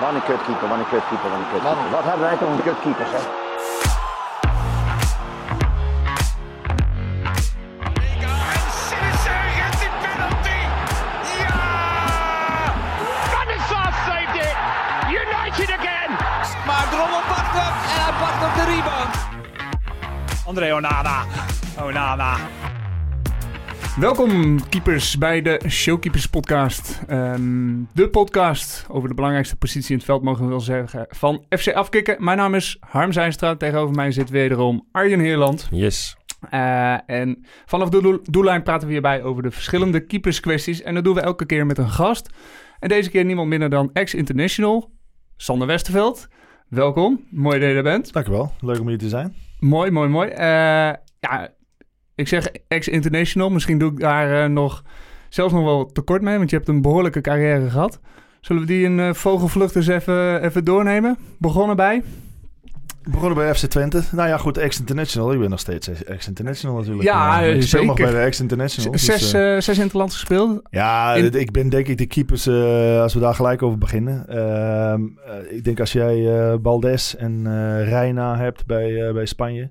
Wat een kutkeeper, wat een kutkeeper, wat een kutkeeper. Wat hebben wij toch een kutkeeper, zeg. En the penalty. Ja! Van de Sar saved it. United again. Maar Drommel pakt hem en hij pakt op de rebound. André Onana. Onana. Welkom, keepers, bij de Showkeepers podcast. Ehm, de podcast over de belangrijkste positie in het veld, mogen we wel zeggen, van FC Afkikken. Mijn naam is Harm Zijnstra. Tegenover mij zit wederom Arjen Heerland. Yes. Eh, en vanaf de doel- doellijn praten we hierbij over de verschillende keeperskwesties. En dat doen we elke keer met een gast. En deze keer niemand minder dan ex-international, Sander Westerveld. Welkom, mooi dat je er bent. Dankjewel, leuk om hier te zijn. Mooi, mooi, mooi. Eh, ja, ik zeg ex-international. Misschien doe ik daar eh, nog zelfs nog wel tekort mee, want je hebt een behoorlijke carrière gehad. Zullen we die in eh, vogelvlucht eens even, even doornemen? Begonnen bij? Begonnen bij FC Twente. Nou ja, goed, ex-international. Ik ben nog steeds ex-international natuurlijk. Ja, ik speel nog bij de ex-international. dus, Zes, eh, zes interlands gespeeld. ja, in- ik ben denk ik de keepers, als we daar gelijk over beginnen. Ehm, eh, ik denk als jij Baldes en Reina hebt bij, bij Spanje.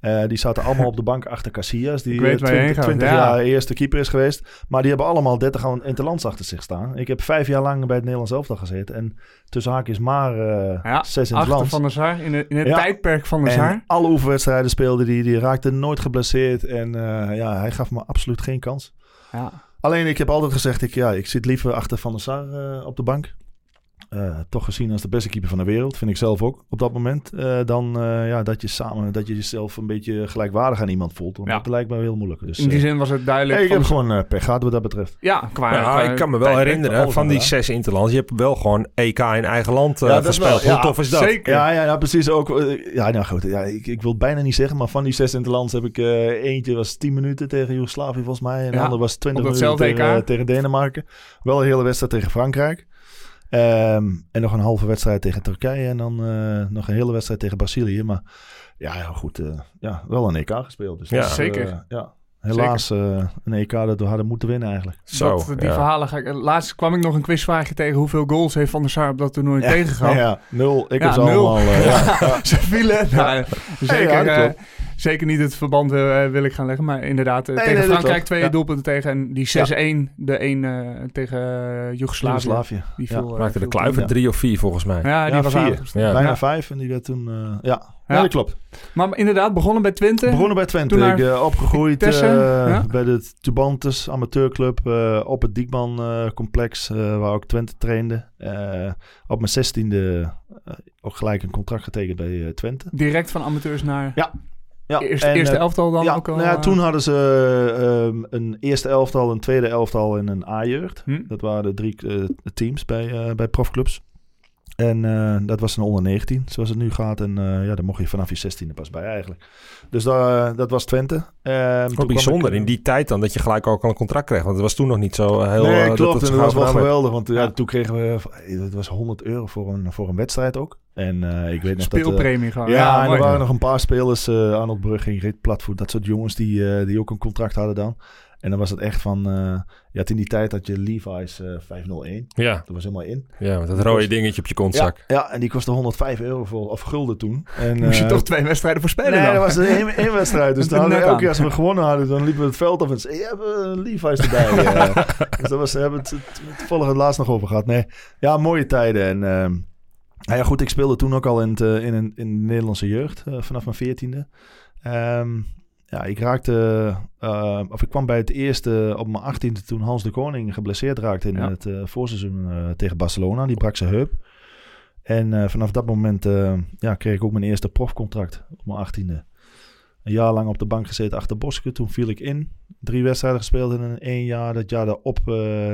Eh, die zaten allemaal op de bank achter Casillas. Die Ik weet eh, waar je heen 20, gaat, 20 ja. jaar eerste keeper is geweest. Maar die hebben allemaal 30 aan interlands achter zich staan. Ik heb vijf jaar lang bij het Nederlands elftal gezeten. En tussen haakjes maar Ja, zes Achter interlands. Van der Sar, in, het- in het Ja. tijdperk van Sar. En alle oefenwedstrijden speelde. Die, die raakte nooit geblesseerd. En eh, ja, hij gaf me absoluut geen kans. Ja. Alleen ik heb altijd gezegd, ik, ja, ik zit liever achter Van der Sar op de bank. Eh, toch gezien als de beste keeper van de wereld, vind ik zelf ook op dat moment. eh, dan eh, ja, dat je samen, dat je jezelf een beetje gelijkwaardig aan iemand voelt. Want Ja. dat lijkt me heel moeilijk. Dus, In die zin was het duidelijk. hey, ik van heb gewoon eh pech gehad wat dat betreft. Ja, qua, Ja, qua ik kan me wel herinneren, van die zes interlands, je hebt wel gewoon EK in eigen land eh Ja, dat is gespeeld. Hoe ja, tof is dat? Zeker. Ja, ja, ja, precies. Ook, ja, nou goed. Ja, ik, ik wil het bijna niet zeggen, maar van die zes interlands heb ik eh, eentje was 10 minuten tegen Joegoslavië volgens mij. En de Ja, andere was 20 op minuten tegen, EK. tegen Denemarken. Wel een hele wedstrijd tegen Frankrijk. Ehm, en nog een halve wedstrijd tegen Turkije. En dan eh, nog een hele wedstrijd tegen Brazilië. Maar ja, goed. eh, ja, wel een EK gespeeld. Dus Ja. dat is, eh, Zeker. ja, helaas eh, een EK dat we hadden moeten winnen eigenlijk. Zo, dat, die ja. verhalen ga ik... Laatst kwam ik nog een quizvraagje tegen. Hoeveel goals heeft Van der Sar op dat toernooi Ja, tegengehouden? Ja, nul. Ik Ja, heb ze nul. allemaal... ja, ja. Ze vielen. Nou, zeker. Zeker niet het verband eh, wil ik gaan leggen. Maar inderdaad, eh, Nee, tegen nee, Frankrijk twee Ja. doelpunten tegen. En die 6-1, de 1 eh, tegen Joegoslavië. Joegoslavië. Die viel, Maakte de kluiver drie of vier volgens mij. Ja, die Ja, was vier. Bijna Ja. vijf. En die werd toen... eh, ja. Ja. ja, dat klopt. Maar inderdaad, begonnen bij Twente. Begonnen bij Twente. Toen Ik eh, opgegroeid ja. bij de Tubantes amateurclub eh, op het Diekman eh, complex, eh, waar ook Twente trainde. Eh, op mijn zestiende ook gelijk een contract getekend bij Twente. Direct van amateurs naar Ja. Ja, eerste, en, eerste eh, elftal dan ja, ook al. nou ja, eh, toen hadden ze eh, ehm, een eerste elftal, een tweede elftal en een A-jeugd. hm? Dat waren de drie eh, teams bij, eh, bij profclubs. En eh, dat was een onder 19, zoals het nu gaat. En eh, ja, daar mocht je vanaf je 16e pas bij eigenlijk. Dus daar, dat was Twente. Ehm, kwam bijzonder ik, in die tijd dan dat je gelijk ook al een contract kreeg. Want het was toen nog niet zo heel... nee, dat klopt. het en zo dat was wel geweldig. Want ja, Ja. toen kregen we... Het was 100 euro voor een, voor een wedstrijd ook. En eh, ik weet nog dat... eh, Speelpremie gewoon. ja, en mooi. er waren nog een paar spelers. eh Arnold Brugging, Rit Platvoet. Dat soort jongens die, eh, die ook een contract hadden dan. En dan was het echt van... eh je had in die tijd dat je Levi's eh 501. Ja, Dat was helemaal in. ja, met dat rode dingetje op je Ja, kontzak. ja, en die kostte 105 euro voor, of gulden toen. En, Moest je toch twee wedstrijden voor spelen Nee, dan? dat was één, één wedstrijd. Dus dan elke keer als we gewonnen hadden, dan liepen we het veld af en zeiden, je hebt een Levi's erbij. dus dat was, daar hebben we het het- toevallig het laatst nog over gehad. Nee, ja, mooie tijden. En ehm, nou ja, goed, ik speelde toen ook al in, het, eh, in, een, in de Nederlandse jeugd, eh, vanaf mijn veertiende. Ehm, ja, ik raakte, eh, of ik kwam bij het eerste op mijn achttiende toen Hans de Koning geblesseerd raakte in Ja. het voorseizoen tegen Barcelona. Die brak zijn heup. En vanaf dat moment ja, kreeg ik ook mijn eerste profcontract op mijn achttiende. Een jaar lang op de bank gezeten achter Boske. Toen viel ik in. Drie wedstrijden gespeeld in een één jaar. Dat jaar daarop,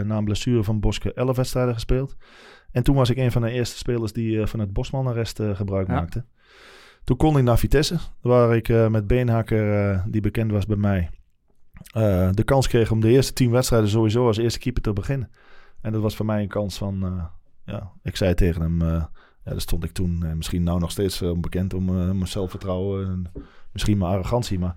na een blessure van Boske, elf wedstrijden gespeeld. En toen was ik een van de eerste spelers die eh, van het Bosman-arrest eh, gebruik Ja. maakte. Toen kon ik naar Vitesse, waar ik eh, met Beenhakker, die bekend was bij mij, de kans kreeg om de eerste tien wedstrijden sowieso als eerste keeper te beginnen. En dat was voor mij een kans van, ja, ik zei tegen hem, ja, daar stond ik toen, misschien nou nog steeds onbekend om mijn zelfvertrouwen en misschien mijn arrogantie, maar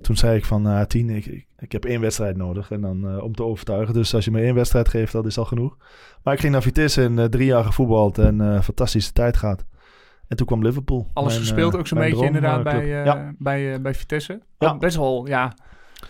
toen zei ik van uh, tien, ik, ik, ik, heb één wedstrijd nodig en dan, uh, om te overtuigen. Dus als je me één wedstrijd geeft, dat is al genoeg. Maar ik ging naar Vitesse en uh, drie jaar gevoetbald en fantastische tijd gehad. En toen kwam Liverpool. Alles mijn, gespeeld ook zo'n beetje droom, inderdaad bij, ja. bij, bij Vitesse. Ja. Best wel, ja,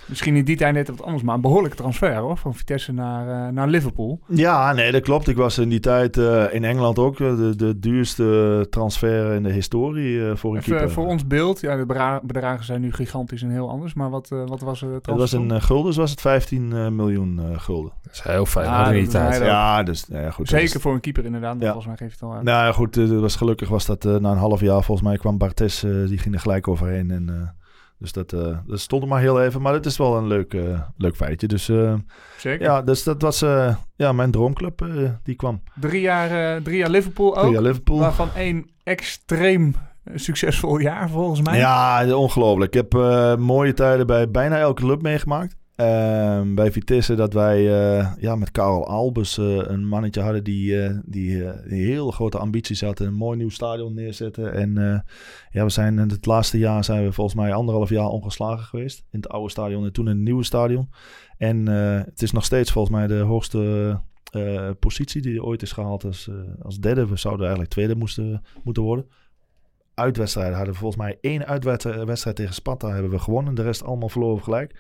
Misschien in die tijd net wat anders, maar een behoorlijke transfer hoor. Van Vitesse naar, uh, naar Liverpool. Ja, nee, dat klopt. Ik was in die tijd uh, in Engeland ook de, de duurste transfer in de historie uh, voor een Even, keeper. Voor ons beeld, ja, de bedragen zijn nu gigantisch en heel anders. Maar wat, wat was het? Het was een gulden, was het 15 miljoen gulden. Dat is heel fijn ja, in die tijd. Ja, dus nou ja, goed. Zeker is... voor een keeper inderdaad. Ja. Volgens mij geeft het al uit. Nou ja, goed. Het was, gelukkig was dat na een half jaar. Volgens mij kwam Bartes, die ging er gelijk overheen. En dus dat, uh, dat stond er maar heel even. Maar het is wel een leuk, uh, leuk feitje. Dus, uh, Zeker. Ja, dus dat was ja, mijn droomclub. die kwam. Drie jaar, drie jaar Liverpool ook. Drie jaar Liverpool. Waarvan één extreem succesvol jaar volgens mij. Ja, ongelooflijk. Ik heb mooie tijden bij bijna elke club meegemaakt. Ehm, bij Vitesse dat wij uh, ja, met Karel Albers uh, een mannetje hadden die, uh, die, heel grote ambities had. Een mooi nieuw stadion neerzetten. En ja, we zijn in het laatste jaar zijn we volgens mij anderhalf jaar ongeslagen geweest. In het oude stadion en toen in het nieuwe stadion. En het is nog steeds volgens mij de hoogste positie die ooit is gehaald als, als derde. We zouden eigenlijk tweede moesten, moeten worden uitwedstrijden hadden we volgens mij één uitwedstrijd tegen Sparta hebben we gewonnen. De rest allemaal verloren gelijk.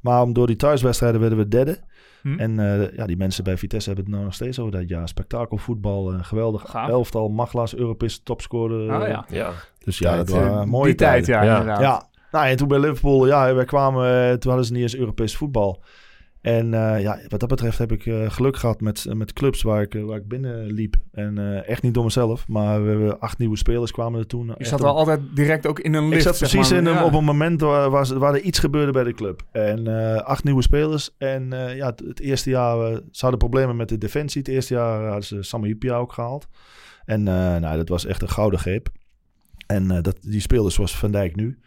Maar om door die thuiswedstrijden werden we derde. Hm. En uh, ja, die mensen bij Vitesse hebben het nou nog steeds over dat ja, spektakelvoetbal, uh, geweldig Gaaf. elftal, Maglas, Europese topscorer. Oh, ja. ja. Dus ja, dat waren uh, mooie die tijd, ja, ja, inderdaad. Ja. Nou, en toen bij Liverpool, ja, wij kwamen, toen hadden ze niet eens Europees voetbal. En uh, ja, wat dat betreft heb ik uh, geluk gehad met, met clubs waar ik, waar ik binnen liep. En uh, echt niet door mezelf, maar we hebben acht nieuwe spelers kwamen er toen. Je zat wel altijd direct ook in een lift. Ik zat precies in een, op een moment waar, waar, waar, er iets gebeurde bij de club. En acht nieuwe spelers. En ja, het, het, eerste jaar, ze hadden problemen met de defensie. Het eerste jaar hadden ze Samu Hipia ook gehaald. En nou, dat was echt een gouden greep. En dat, die speelde zoals Van Dijk nu.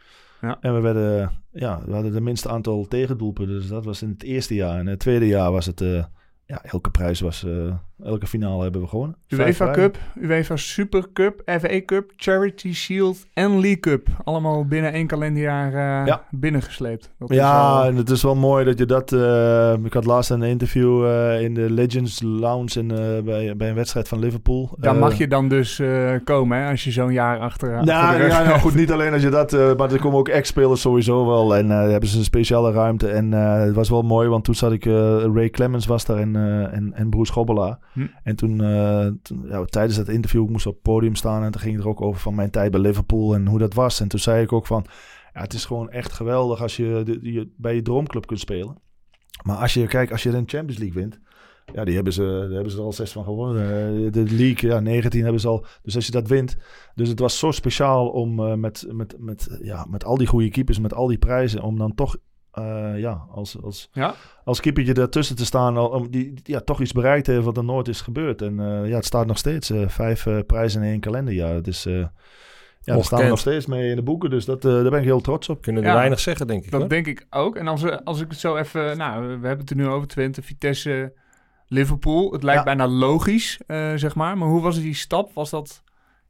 Ja. En we, werden, ja, we hadden de minste aantal tegendoelpunten. Dus dat was in het eerste jaar. En het tweede jaar was het... Uh, ja, elke prijs was... Elke finale hebben we gewonnen. UEFA Cup, UEFA Super Cup, FA Cup, Charity Shield en League Cup. Allemaal binnen één kalenderjaar uh, ja. binnengesleept. Dat ja, wel... en het is wel mooi dat je dat... Uh, ik had laatst een interview uh, in de Legends Lounge in, bij, bij een wedstrijd van Liverpool. Daar mag je dan dus komen, hè, als je zo'n jaar achter, nou, ja, nou, goed, niet alleen als je dat... maar er komen ook ex-spelers sowieso wel. En hebben ze een speciale ruimte. En het was wel mooi, want toen zat ik... Ray Clemens was daar en, en, en Bruce Gobbelaar. Hm. En toen, uh, toen ja, tijdens dat interview, ik moest op het podium staan en toen ging het er ook over van mijn tijd bij Liverpool en hoe dat was. En toen zei ik ook van, ja, het is gewoon echt geweldig als je, de, bij je droomclub kunt spelen. Maar als je, kijk, als je de Champions League wint, ja, die hebben ze, daar hebben ze er al zes van gewonnen. Eh, de league, ja, 19 hebben ze al. Dus als je dat wint. Dus het was zo speciaal om uh, met, met, met, ja, met al die goede keepers, met al die prijzen, om dan toch uh, ja, als, als, ja? als keepertje ertussen te staan, om die ja, toch iets bereikt heeft wat er nooit is gebeurd. En uh, ja, het staat nog steeds uh, vijf prijzen in één kalenderjaar. Het is, ja, daar staan we nog steeds mee in de boeken, dus dat, daar ben ik heel trots op. Kunnen er weinig zeggen, denk ik. Dat denk ik ook. En als, we, als ik het zo even, nou, we hebben het er nu over Twente, Vitesse, Liverpool. Het lijkt ja. bijna logisch, zeg maar. Maar hoe was die stap? Was dat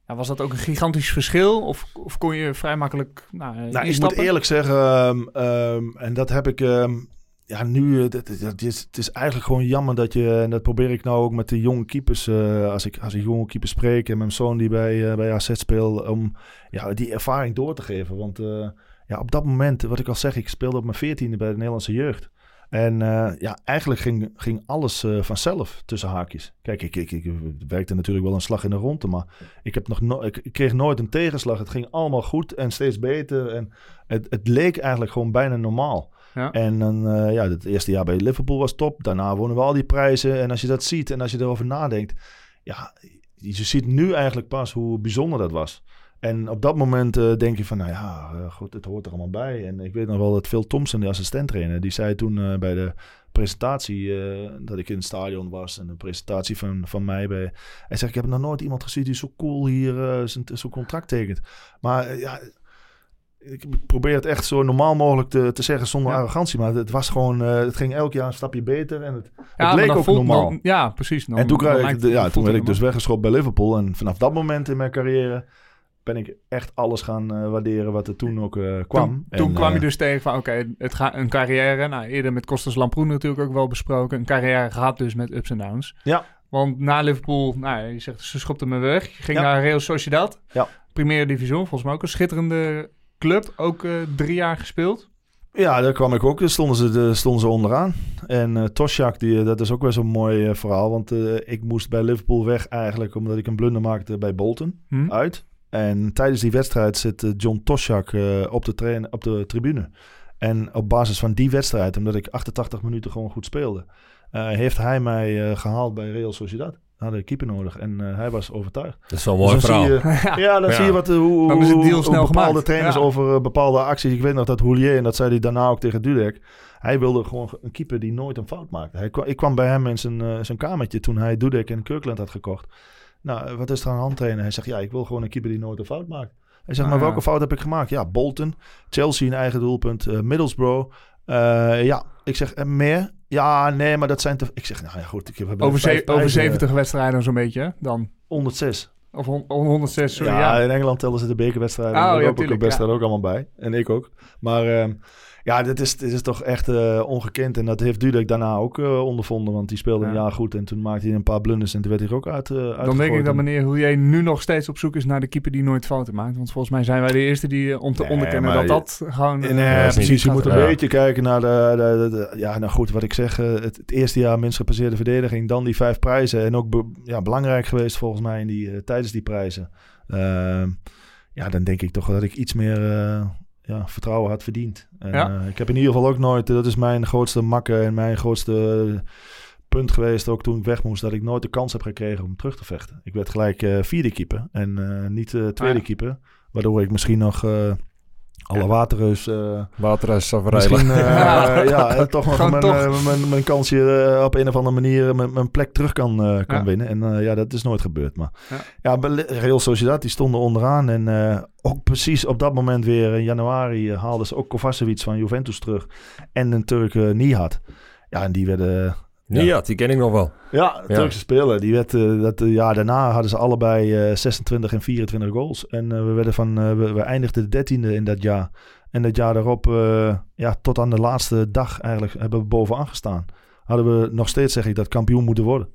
ja, was dat ook een gigantisch verschil? Of, of kon je vrij makkelijk nou, nou Ik moet eerlijk zeggen, um, um, en dat heb ik... Um, ja, nu, het, het, is, het is eigenlijk gewoon jammer dat je, en dat probeer ik nou ook met de jonge keepers, uh, als, ik, als ik jonge keepers spreek en mijn zoon die bij, uh, bij AZ speelt, om ja, die ervaring door te geven. Want uh, ja, op dat moment, wat ik al zeg, ik speelde op mijn veertiende bij de Nederlandse jeugd. En uh, ja, eigenlijk ging, ging alles uh, vanzelf tussen haakjes. Kijk, ik, ik, ik, werkte natuurlijk wel een slag in de ronde, maar ik, heb nog no ik, ik, kreeg nooit een tegenslag. Het ging allemaal goed en steeds beter. En het, het leek eigenlijk gewoon bijna normaal. Ja. En dan, uh, ja, het eerste jaar bij Liverpool was top. Daarna wonnen we al die prijzen. En als je dat ziet en als je erover nadenkt, ja, je ziet nu eigenlijk pas hoe bijzonder dat was. En op dat moment uh, denk je van, nou ja, uh, goed, het hoort er allemaal bij. En ik weet nog wel dat Phil Thompson, de assistent-trainer, die zei toen uh, bij de presentatie dat ik in het stadion was en de presentatie van, van mij bij... Hij zegt, ik heb nog nooit iemand gezien die zo cool hier zo'n contract tekent. Maar ja, ik probeer het echt zo normaal mogelijk te, te zeggen zonder ja. arrogantie. Maar het was gewoon, het ging elk jaar een stapje beter en het, ja, het leek ook normaal. Ja, precies. En toen, ik, ja, toen werd ik dus weggeschopt bij Liverpool. En vanaf dat moment in mijn carrière ben ik echt alles gaan eh, waarderen wat er toen ook eh, kwam. Toen, toen En, kwam je eh, dus tegen van, oké, het gaat een carrière. Nou, eerder met Kostas Lamproen natuurlijk ook wel besproken. Een carrière gehad dus met ups en downs. Ja. Want na Liverpool, nou, je zegt, ze schopte me weg. Je ging Ja. naar Real Sociedad. Ja. Primera Division, volgens mij ook een schitterende club. Ook drie jaar gespeeld. Ja, daar kwam ik ook. Daar stonden ze, de, stonden ze onderaan. En eh Tosjak, die, dat is ook wel zo'n mooi verhaal. Want ik moest bij Liverpool weg eigenlijk omdat ik een blunder maakte bij Bolton Hm? uit. En tijdens die wedstrijd zit eh, John Tosjak eh, op, de train, op de tribune. En op basis van die wedstrijd, omdat ik 88 minuten gewoon goed speelde, eh, heeft hij mij eh, gehaald bij Real Sociedad. Hadden een keeper nodig en eh, hij was overtuigd. Dat is wel een mooi Dus dan verhaal. je- ja, dan Ja. zie je wat, hoe, Dan is het hoe- bepaalde gemaakt. trainers Ja. over bepaalde acties. Ik weet nog dat Hoelier, en dat zei hij daarna ook tegen Dudek. Hij wilde gewoon een keeper die nooit een fout maakte. Hij ik kwam bij hem in zijn, zijn kamertje toen hij Dudek en Kirkland had gekocht. Nou, eh, wat is er aan de hand trainen? Hij zegt, ja, ik wil gewoon een keeper die nooit een fout maakt. Hij zegt, Ah, maar ja. welke fout heb ik gemaakt? Ja, Bolton, Chelsea een eigen doelpunt, eh, Middlesbrough. Eh, ja, ik zeg, en meer? Ja, nee, maar dat zijn te... Ik zeg, nou ja, goed. Ik heb Over, ze- over prijzen, 70 wedstrijden zo'n beetje, dan. 106. Of hon- 106, sorry. ja, Ja, in Engeland tellen ze de bekerwedstrijden Oh, en ja, Europa tuurlijk, Cup-wedstrijden ook allemaal bij. En ik ook. Maar ehm, ja, dit is, dit is toch echt eh, ongekend. En dat heeft Dudek daarna ook eh, ondervonden. Want die speelde een Ja. jaar goed. En toen maakte hij een paar blunders. En toen werd hij ook uit, eh Dan denk ik dat En- meneer Hoelier nu nog steeds op zoek is naar de keeper die nooit fouten maakt. Want volgens mij zijn wij de eerste die om te Nee, onderkennen dat dat gewoon... Nee, is precies. Je moet een Ja. beetje kijken naar de, de, de- de- Ja, nou goed, wat ik zeg. het, het eerste jaar minst gepasseerde verdediging. Dan die vijf prijzen. En ook be- ja, belangrijk geweest volgens mij in die, tijdens die prijzen. Ehm, ja, dan denk ik toch dat ik iets meer ja, vertrouwen had verdiend. En, Ja. eh, ik heb in ieder geval ook nooit... dat is mijn grootste makke en mijn grootste eh, punt geweest. Ook toen ik weg moest. Dat ik nooit de kans heb gekregen om terug te vechten. Ik werd gelijk eh, vierde keeper. En eh, niet eh, tweede Ah, ja. keeper. Waardoor ik misschien nog... alle waterreus eh. Misschien eh, Ja. ja, toch nog mijn, toch. mijn, mijn kansje op een of andere manier mijn, mijn plek terug kan, eh, kan Ja. winnen. En eh, ja, dat is nooit gebeurd. Maar Ja. Real Sociedad, die stonden onderaan. En eh, ook precies op dat moment weer in januari haalden ze ook Kovacevic van Juventus terug. En een Turk Nihat. Ja, en die werden... Nee, ja, die ken ik nog wel. Ja, Ja. Turkse speler. Die werd, eh, dat eh, jaar daarna hadden ze allebei eh, 26 en 24 goals. En eh, we, werden van, eh, we, we eindigden dertiende in dat jaar. En dat jaar daarop, eh, ja, tot aan de laatste dag eigenlijk, hebben we bovenaan gestaan. Hadden we nog steeds, zeg ik, dat kampioen moeten worden.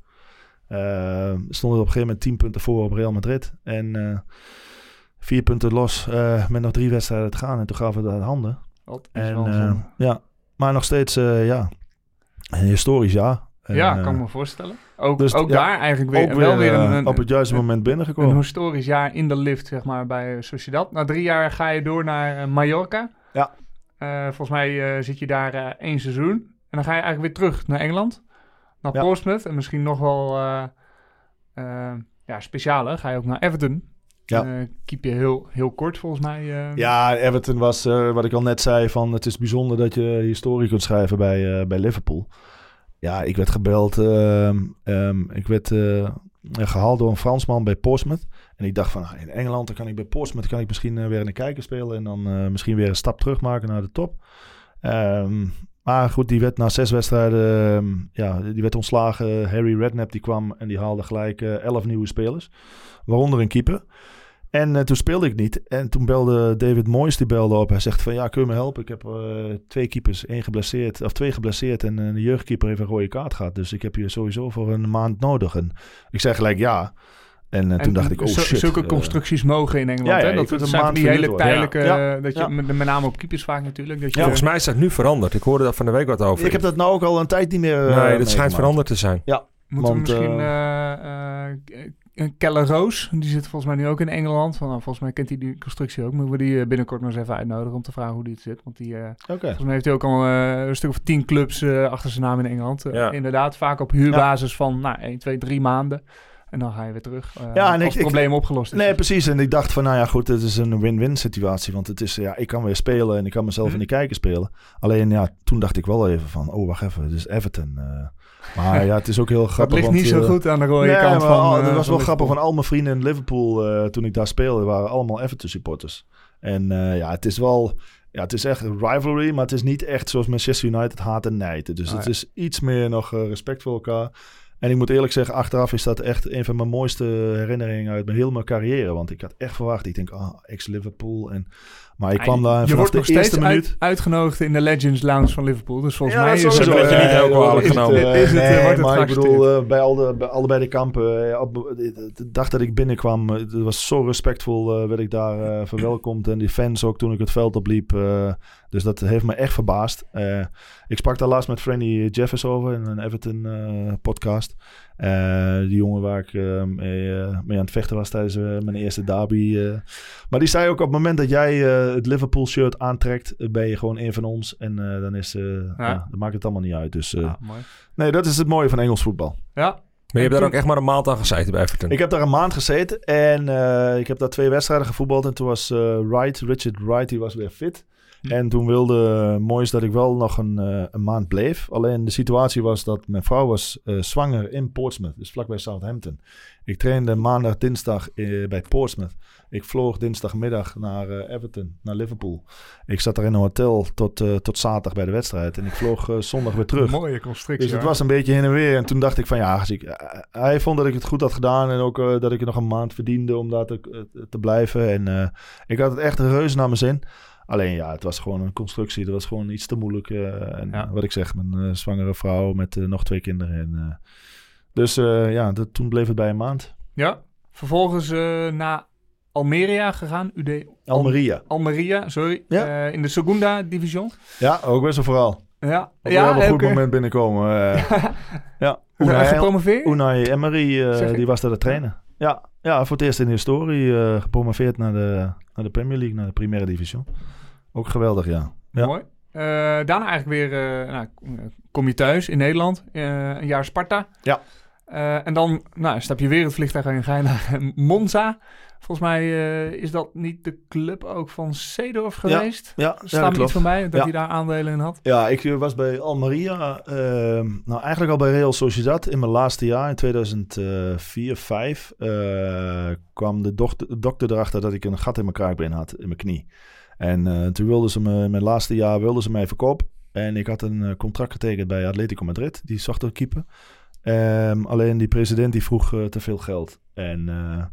Eh, we stonden op een gegeven moment 10 punten voor op Real Madrid. En eh, vier punten los eh, met nog drie wedstrijden te gaan. En toen gaven we dat handen. Dat is En, eh, ja, maar nog steeds, eh, ja, historisch jaar. ja, En, kan ik eh, me voorstellen. Ook, dus, ook ja, daar eigenlijk weer, ook wel weer eh, een, een, op het juiste een- moment een binnengekomen. historisch jaar in de lift, zeg maar, bij eh, Sociedad. Na drie jaar ga je door naar eh, Mallorca. Ja. Eh, volgens mij eh, zit je daar eh, één seizoen. En dan ga je eigenlijk weer terug naar Engeland. Naar Ja. Portsmouth. En misschien nog wel eh eh, ja, specialer. Ga je ook naar Everton. Ja. Eh, keep je heel, heel kort, volgens mij. eh. Ja, Everton was, eh, wat ik al net zei, van het is bijzonder dat je historie kunt schrijven bij, bij Liverpool. Ja, ik werd gebeld, ehm, ehm, ik werd eh, gehaald door een Fransman bij Portsmouth. En ik dacht van, ah, in Engeland dan kan ik bij Portsmouth kan ik misschien weer in de kijker spelen en dan misschien weer een stap terug maken naar de top. Ehm, maar goed, die werd na zes wedstrijden, ja, die werd ontslagen. Harry Redknapp die kwam en die haalde gelijk elf nieuwe spelers, waaronder een keeper. En eh, toen speelde ik niet. En toen belde David Moyes, die belde op. Hij zegt van, ja, kun je me helpen? Ik heb eh, twee keepers, één geblesseerd, of twee geblesseerd. En eh, de jeugdkeeper heeft een rode kaart gehad. Dus ik heb je sowieso voor een maand nodig. En ik zei gelijk ja. En, eh, En toen dacht ik, oh zo- shit. Zulke eh, constructies mogen in Engeland. ja, ja, hè? Dat kunt een zijn maand die hele tijdelijke... Ja. eh, dat je, Ja. met, met name op keepers vaak natuurlijk. Dat je, Volgens mij is dat nu veranderd. Ik hoorde daar van de week wat over. ik heb dat nou ook al een tijd niet meer. eh, nee, dat schijnt veranderd te zijn. Moeten Want, we misschien eh uh, Keller Roos, die zit volgens mij nu ook in Engeland. Van, nou, volgens mij kent hij die constructie ook. Moeten we die eh, binnenkort nog eens even uitnodigen om te vragen hoe die het zit. Want die, eh, volgens mij heeft hij ook al eh, een stuk of tien clubs achter zijn naam in Engeland. Ja. Inderdaad, vaak op huurbasis van nou, 1, 2, 3 maanden. En dan ga je weer terug. Ja, en als ik- het ik- probleem opgelost is. Nee, precies. En ik dacht van, nou ja, goed, het is een win-win situatie. Want het is, ja, ik kan weer spelen en ik kan mezelf Hm. in de kijker spelen. Alleen, ja, toen dacht ik wel even van, oh, wacht even, het is Everton. Maar ja, het is ook heel dat grappig. ligt want, niet zo goed aan de rode nee, kant maar van al- eh, Het was van wel grappig, van al mijn vrienden in Liverpool, eh, toen ik daar speelde, waren allemaal Everton supporters. En eh, ja, het is wel... Ja, het is echt een rivalry, maar het is niet echt zoals Manchester United haat en nijten. Dus Ah, het ja. is iets meer nog respect voor elkaar. En ik moet eerlijk zeggen, achteraf is dat echt een van mijn mooiste herinneringen uit mijn hele mijn carrière. Want ik had echt verwacht, ik denk, ah, ex-Liverpool. En, maar ik kwam daar en je vanaf wordt nog steeds minuut... uit- uitgenodigd in de Legends Lounge van Liverpool. Dus volgens Ja, mij is sowieso. Ze hebben het je niet Eh, heel kwalijk is het, genomen. eh, Is het, eh, nee, wordt het maar ik bedoel, eh, bij, al de, bij allebei de kampen, eh, op, de, dag dat ik binnenkwam, eh, het was zo respectvol, eh, werd ik daar eh, verwelkomd. En die fans ook toen ik het veld opliep. Dus dat heeft me echt verbaasd. Eh, ik sprak daar laatst met Franny Jeffers over in een Everton eh, podcast. Eh, die jongen waar ik eh, mee, mee aan het vechten was tijdens mijn eerste derby. eh. Maar die zei ook op het moment dat jij eh, het Liverpool shirt aantrekt, ben je gewoon een van ons. En eh, dan, is, eh, ja. dan maakt het allemaal niet uit. Dus eh, Ah, mooi. nee, dat is het mooie van Engels voetbal. Ja, Maar je hebt daar ook echt maar een maand aan gezeten bij Everton. Ik heb daar een maand gezeten en eh, ik heb daar twee wedstrijden gevoetbald. En toen was eh, Wright, Richard Wright, die was weer fit. Hm. En toen wilde Moois dat ik wel nog een, eh, een maand bleef. Alleen de situatie was dat mijn vrouw was eh, zwanger in Portsmouth, dus vlakbij Southampton. Ik trainde maandag, dinsdag eh, bij Portsmouth. Ik vloog dinsdagmiddag naar Everton, naar Liverpool. Ik zat daar in een hotel tot, tot zaterdag bij de wedstrijd. En ik vloog zondag weer terug. mooie constructie. Dus het was een beetje heen en weer. En toen dacht ik van ja, als ik, hij vond dat ik het goed had gedaan. En ook dat ik er nog een maand verdiende om daar te, te blijven. En ik had het echt reuze naar mijn zin. Alleen ja, het was gewoon een constructie. Dat was gewoon iets te moeilijk. eh, en Ja. wat ik zeg, mijn eh, zwangere vrouw met eh, nog twee kinderen. En, dus ja, dat, toen bleef het bij een maand. Ja, vervolgens naar Almeria gegaan. UD Almeria. Almeria, sorry. Ja. In de Segunda Division. Ja, ook best een verhaal. Ja, Op ja, een heel goed moment binnenkomen. eh. ja, Unai, gepromoveerd? Unai Emery, die was daar de trainer. Ja, ja, voor het eerst in de historie gepromoveerd naar de, naar de Premier League, naar de Primera Division. Ook geweldig, ja. ja. Mooi. Eh, daarna eigenlijk weer, eh, nou, kom je thuis in Nederland. eh, een jaar Sparta. Ja. Eh, en dan nou, stap je weer het vliegtuig en ga je naar Monza. Volgens mij eh, is dat niet de club ook van Seedorf geweest. Ja, ja, Staat me iets van mij dat Ja. hij daar aandelen in had. Ja, ik eh, was bij Almeria, eh, nou eigenlijk al bij Real Sociedad in mijn laatste jaar, in 2004, 5, eh, kwam de dochter, dokter erachter dat ik een gat in mijn kraakbeen had, in mijn knie. En eh, toen wilden ze me, in mijn laatste jaar wilden ze mij verkopen. En ik had een eh, contract getekend bij Atletico Madrid, die zocht een keeper. Ehm, alleen die president die vroeg eh, te veel geld. En eh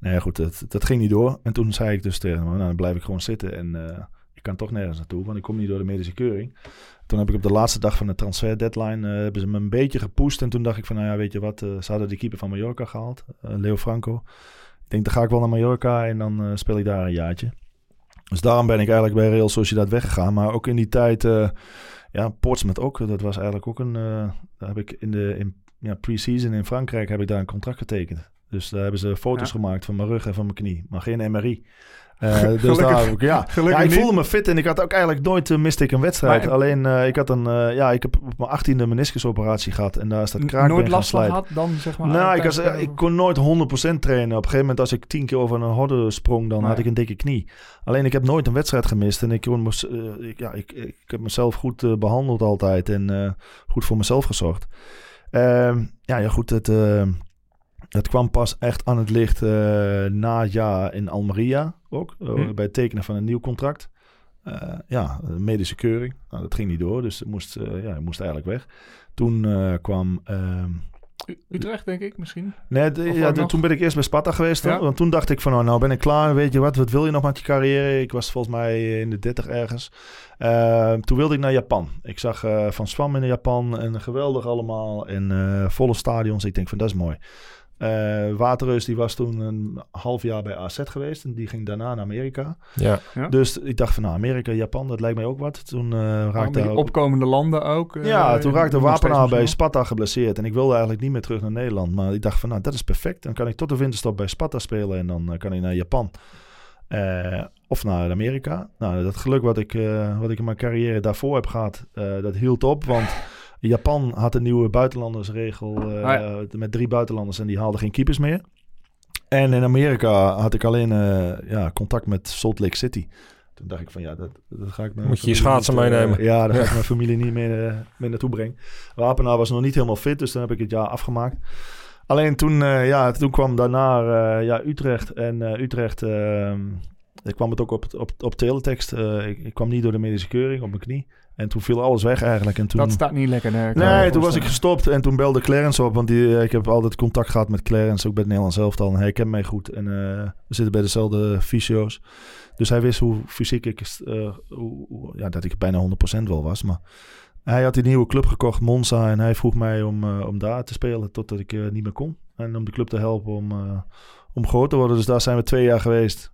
nou ja, goed, dat, dat ging niet door. En toen zei ik dus tegen hem, nou dan blijf ik gewoon zitten en... ik kan toch nergens naartoe, want ik kom niet door de medische keuring. Toen heb ik op de laatste dag van de transfer deadline hebben ze me een beetje gepusht. En toen dacht ik van, nou ja, weet je wat, ze hadden die keeper van Mallorca gehaald, eh, Leo Franco. Ik denk, dan ga ik wel naar Mallorca en dan speel ik daar een jaartje. Dus daarom ben ik eigenlijk bij Real Sociedad weggegaan. Maar ook in die tijd, eh, ja, Portsmouth ook. Dat was eigenlijk ook een, eh, daar heb ik in de in, ja, pre-season in Frankrijk heb ik daar een contract getekend. Dus daar hebben ze foto's Ja. gemaakt van mijn rug en van mijn knie. Maar geen MRI. Eh, dus daar ja. gelukkig ja, ik voelde me fit en ik had ook eigenlijk nooit uh, miste ik een wedstrijd. Maar- Alleen eh, ik had een, ja, ik heb op mijn achttiende meniscusoperatie gehad en daar is dat kraakbeen Nooit last van gehad dan, zeg maar? Nou, ik, was, ik kon nooit 100% trainen. Op een gegeven moment, als ik tien keer over een horde sprong, dan Nee. had ik een dikke knie. Alleen ik heb nooit een wedstrijd gemist. En ik, kon ik, ja, ik, ik heb mezelf goed eh, behandeld altijd. En goed voor mezelf gezorgd. Ehm, ja, ja, goed. Het, het kwam pas echt aan het licht eh, na het jaar in Almeria ook. eh, Hm. Bij het tekenen van een nieuw contract. Eh, ja, medische keuring. Nou, dat ging niet door. Dus het moest, ja, het moest eigenlijk weg. Toen kwam... ehm, Utrecht, denk ik, misschien. Nee, de- ja, de- toen ben ik eerst bij Sparta geweest. Ja. Want toen dacht ik van, nou, nou ben ik klaar. Weet je wat, wat wil je nog met je carrière? Ik was volgens mij in de 30 ergens. Eh, toen wilde ik naar Japan. Ik zag Van Swam in Japan en geweldig allemaal. En volle stadions. Ik denk van, dat is mooi. Eh Waterreus die was toen een half jaar bij AZ geweest. En die ging daarna naar Amerika. Ja. Ja. Dus ik dacht van, nou, Amerika, Japan, dat lijkt mij ook wat. Toen eh raakte die opkomende landen ook. eh, ja, toen raakte Wapenaar bij Sparta geblesseerd. En ik wilde eigenlijk niet meer terug naar Nederland. Maar ik dacht van, nou, dat is perfect. Dan kan ik tot de winterstop bij Sparta spelen. En dan kan ik naar Japan. Eh, of naar Amerika. Nou, dat geluk wat ik, eh, wat ik in mijn carrière daarvoor heb gehad, eh, dat hield op. Want Japan had een nieuwe buitenlandersregel eh, Ah, met drie buitenlanders. En die haalden geen keepers meer. En in Amerika had ik alleen eh, ja, contact met Salt Lake City. Toen dacht ik van ja, dat, dat ga ik mijn Moet je je familie schaatsen niet, eh, meenemen. ja, daar ga ik mijn familie niet mee, eh, mee naartoe brengen. Wapenaar was nog niet helemaal fit, dus dan heb ik het jaar afgemaakt. Alleen toen, eh, ja, toen kwam daarna eh, ja, Utrecht. En eh, Utrecht, ehm, ik kwam het ook op, op, op teletext. eh, ik, ik kwam niet door de medische keuring op mijn knie. En toen viel alles weg eigenlijk. En toen, Dat staat niet lekker. Nee, Nee, toen was ik gestopt en toen belde Clarence op. Want die, eh, ik heb altijd contact gehad met Clarence, ook bij het Nederlands elftal. En hij kent mij goed. En eh, we zitten bij dezelfde fysio's. Dus hij wist hoe fysiek ik, eh, hoe, hoe- ja, dat ik bijna 100% wel was. Maar hij had die nieuwe club gekocht, Monza. En hij vroeg mij om, om daar te spelen totdat ik niet meer kon. En om de club te helpen om, om groot te worden. Dus daar zijn we twee jaar geweest.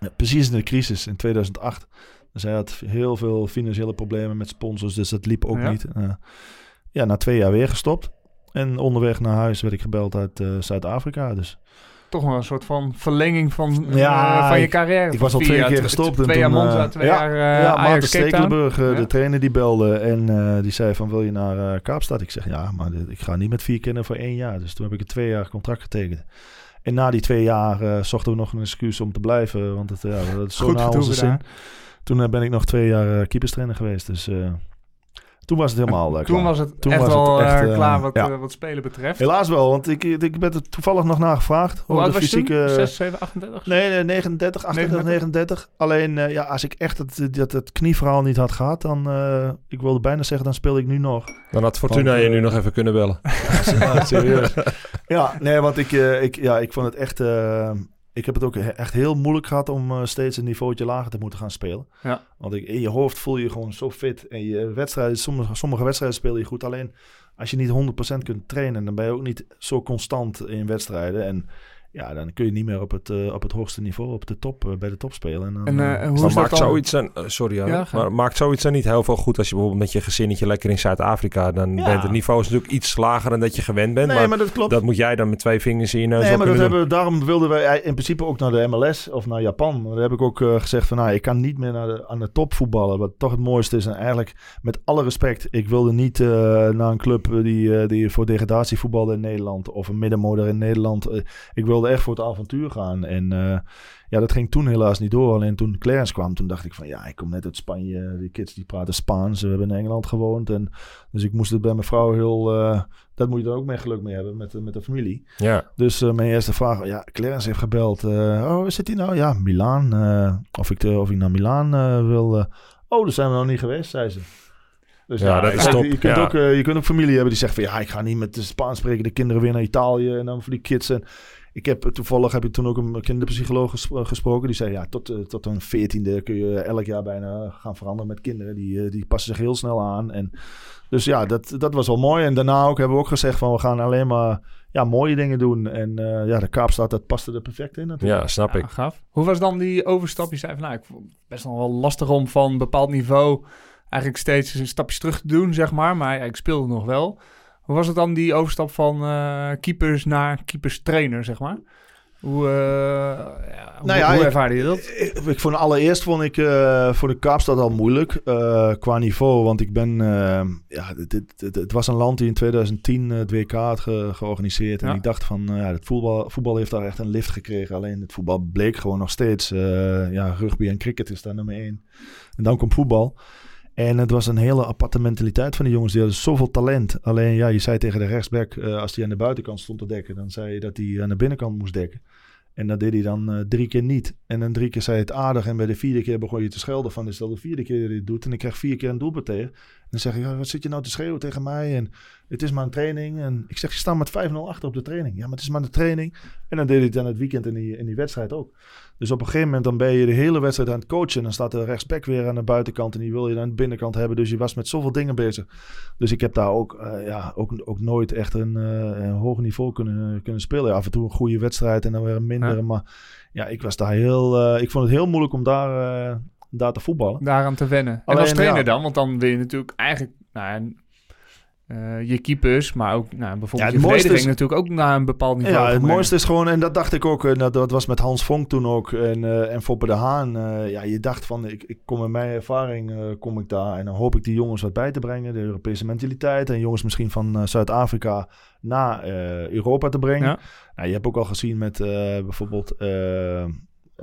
Ja, precies in de crisis in 2008. Dus hij had heel veel financiële problemen met sponsors. Dus dat liep ook Ja. niet. Eh, ja, na twee jaar weer gestopt. En onderweg naar huis werd ik gebeld uit eh, Zuid-Afrika. Dus Toch wel een soort van verlenging van, Ja, eh, van je carrière. ik was al twee keer gestopt. en Twee jaar toen, Monza, twee ja, jaar ja, Maarten. Stekelenburg, Ja. de trainer, die belde. En die zei van, wil je naar Kaapstad? Ik zeg, ja, maar dit- ik ga niet met vier kinderen voor één jaar. Dus toen heb ik een twee jaar contract getekend. En na die twee jaar zochten we nog een excuus om te blijven. Want het, ja, dat is zo Goed naar onze zin. daar. Toen eh, ben ik nog twee jaar eh, keeperstrainer geweest. Dus eh, toen was het helemaal eh, Toen klaar. was het Toen echt was het wel echt, eh, eh, klaar wat, ja. wat spelen betreft. Helaas wel, want ik, ik ben er toevallig nog nagevraagd. Hoe over oud de was je toen? fysieke... 6, 7, 38? Nee, nee, 39, 38, 39. Alleen, eh, ja, als ik echt het, dat, het knieverhaal niet had gehad, dan, eh, ik wilde bijna zeggen, dan speel ik nu nog. Dan had Fortuna Want, je nu nog even kunnen bellen. Ja, serieus. ja, nee, want ik, ik, ja, ik vond het echt, eh, ik heb het ook echt heel moeilijk gehad om eh, steeds een niveautje lager te moeten gaan spelen. Ja. Want ik, in je hoofd voel je je gewoon zo fit. En je wedstrijden, sommige, sommige wedstrijden speel je goed. Alleen als je niet 100% kunt trainen, dan ben je ook niet zo constant in wedstrijden. En ja, dan kun je niet meer op het, eh, op het hoogste niveau, op de top, eh, bij de top spelen. En dan, En, eh, hoe Maar is dat maakt dan? zoiets dan, sorry, Ja, maar maakt zoiets dan niet heel veel goed als je bijvoorbeeld met je gezinnetje lekker in Zuid-Afrika, dan Ja. bent het niveau is natuurlijk iets lager dan dat je gewend bent, nee, maar, maar dat klopt. dat moet jij dan met twee vingers in je neus Nee, maar dat hebben, we- daarom wilden wij in principe ook naar de MLS of naar Japan. Daar heb ik ook gezegd van, nou, ik kan niet meer naar de, aan de top voetballen. Wat toch het mooiste is. En eigenlijk, met alle respect, ik wilde niet eh, naar een club die, eh, die voor degradatie voetbalde in Nederland. Of een middenmotor in Nederland. Eh, ik wilde echt voor het avontuur gaan. En eh, ja, dat ging toen helaas niet door. Alleen toen Clarence kwam, toen dacht ik van, ja, ik kom net uit Spanje. Die kids die praten Spaans. We hebben in Engeland gewoond. En, dus ik moest het bij mijn vrouw heel... eh, dat moet je dan ook mee geluk mee hebben met, de- met de familie. Ja, Dus eh, mijn eerste vraag, ja, Clarence heeft gebeld. eh, oh, zit hij nou? Ja, Milaan. eh, of, ik, eh, of ik naar Milaan eh, wil. eh. oh, daar zijn we nog niet geweest, zei ze. Dus Ja, dat is top, Je kunt, ja. ook, eh, je kunt ook familie hebben die zegt van... ja, ik ga niet met de Spaans sprekende kinderen weer naar Italië... en dan voor die kids. En ik heb, toevallig heb ik toen ook een kinderpsycholoog eh, gesproken. Die zei, ja, tot, eh, tot een veertiende kun je elk jaar bijna gaan veranderen met kinderen. Die, eh, die passen zich heel snel aan. En, dus ja, dat, dat was wel mooi. En daarna ook hebben we ook gezegd van... we gaan alleen maar ja, mooie dingen doen. En eh, ja, de Kaapstad, dat paste er perfect in natuurlijk. ja, snap Ja, ik. gaaf. Hoe was dan die overstap? Je zei van, nou, ik vond het best nog wel lastig om van een bepaald niveau eigenlijk steeds een stapje terug te doen, zeg maar. Maar ja, ik speelde nog wel. Hoe was het dan die overstap van eh, keepers naar keepers trainer, zeg maar? Hoe, ja, hoe, Nou ja, hoe ervaarde je dat? Ik, ik vond allereerst vond ik eh, voor de Kaapstad al moeilijk qua niveau. Want ik ben, ja, dit, het was een land die in 2010 het WK had ge- georganiseerd. En Ja. ik dacht van, ja, het voetbal, voetbal heeft daar echt een lift gekregen. Alleen het voetbal bleek gewoon nog steeds, ja, rugby en cricket is daar nummer één. En dan komt voetbal. En het was een hele aparte mentaliteit van die jongens. Die hadden zoveel talent. Alleen ja, je zei tegen de rechtsback, eh, als hij aan de buitenkant stond te dekken, dan zei je dat hij aan de binnenkant moest dekken. En dat deed hij dan eh, drie keer niet. En dan drie keer zei het aardig. En bij de vierde keer begon je te schelden van... is dat de vierde keer dat hij het doet. En ik krijg vier keer een doelpunt tegen. En dan zeg ik, wat zit je nou te schreeuwen tegen mij? En het is maar een training. En ik zeg, je staat met 5-0 achter op de training. Ja, maar het is maar een training. En dan deed hij het dan het weekend in die, in die wedstrijd ook. Dus op een gegeven moment dan ben je de hele wedstrijd aan het coachen. En dan staat de rechtsback weer aan de buitenkant. En die wil je aan de binnenkant hebben. Dus je was met zoveel dingen bezig. Dus ik heb daar ook, eh, ja, ook, ook nooit echt een, eh, een hoog niveau kunnen, kunnen spelen. Ja, af en toe een goede wedstrijd en dan weer een mindere. Ja. Maar ja, ik was daar heel... eh, ik vond het heel moeilijk om daar, daar te voetballen. Daaraan te wennen. en als trainer dan? Want dan wil je natuurlijk eigenlijk... Nou, eh, je keepers, maar ook nou, bijvoorbeeld Ja, je verdediging is- natuurlijk ook naar een bepaald niveau Ja, het mooiste is gewoon, en dat dacht ik ook, en dat, dat was met Hans Vonk toen ook en, eh en Foppe de Haan. eh, ja, je dacht van, ik, ik kom in mijn ervaring, eh, kom ik daar en dan hoop ik die jongens wat bij te brengen. De Europese mentaliteit en jongens misschien van eh, Zuid-Afrika naar eh, Europa te brengen. Ja. Nou, je hebt ook al gezien met eh, bijvoorbeeld, eh,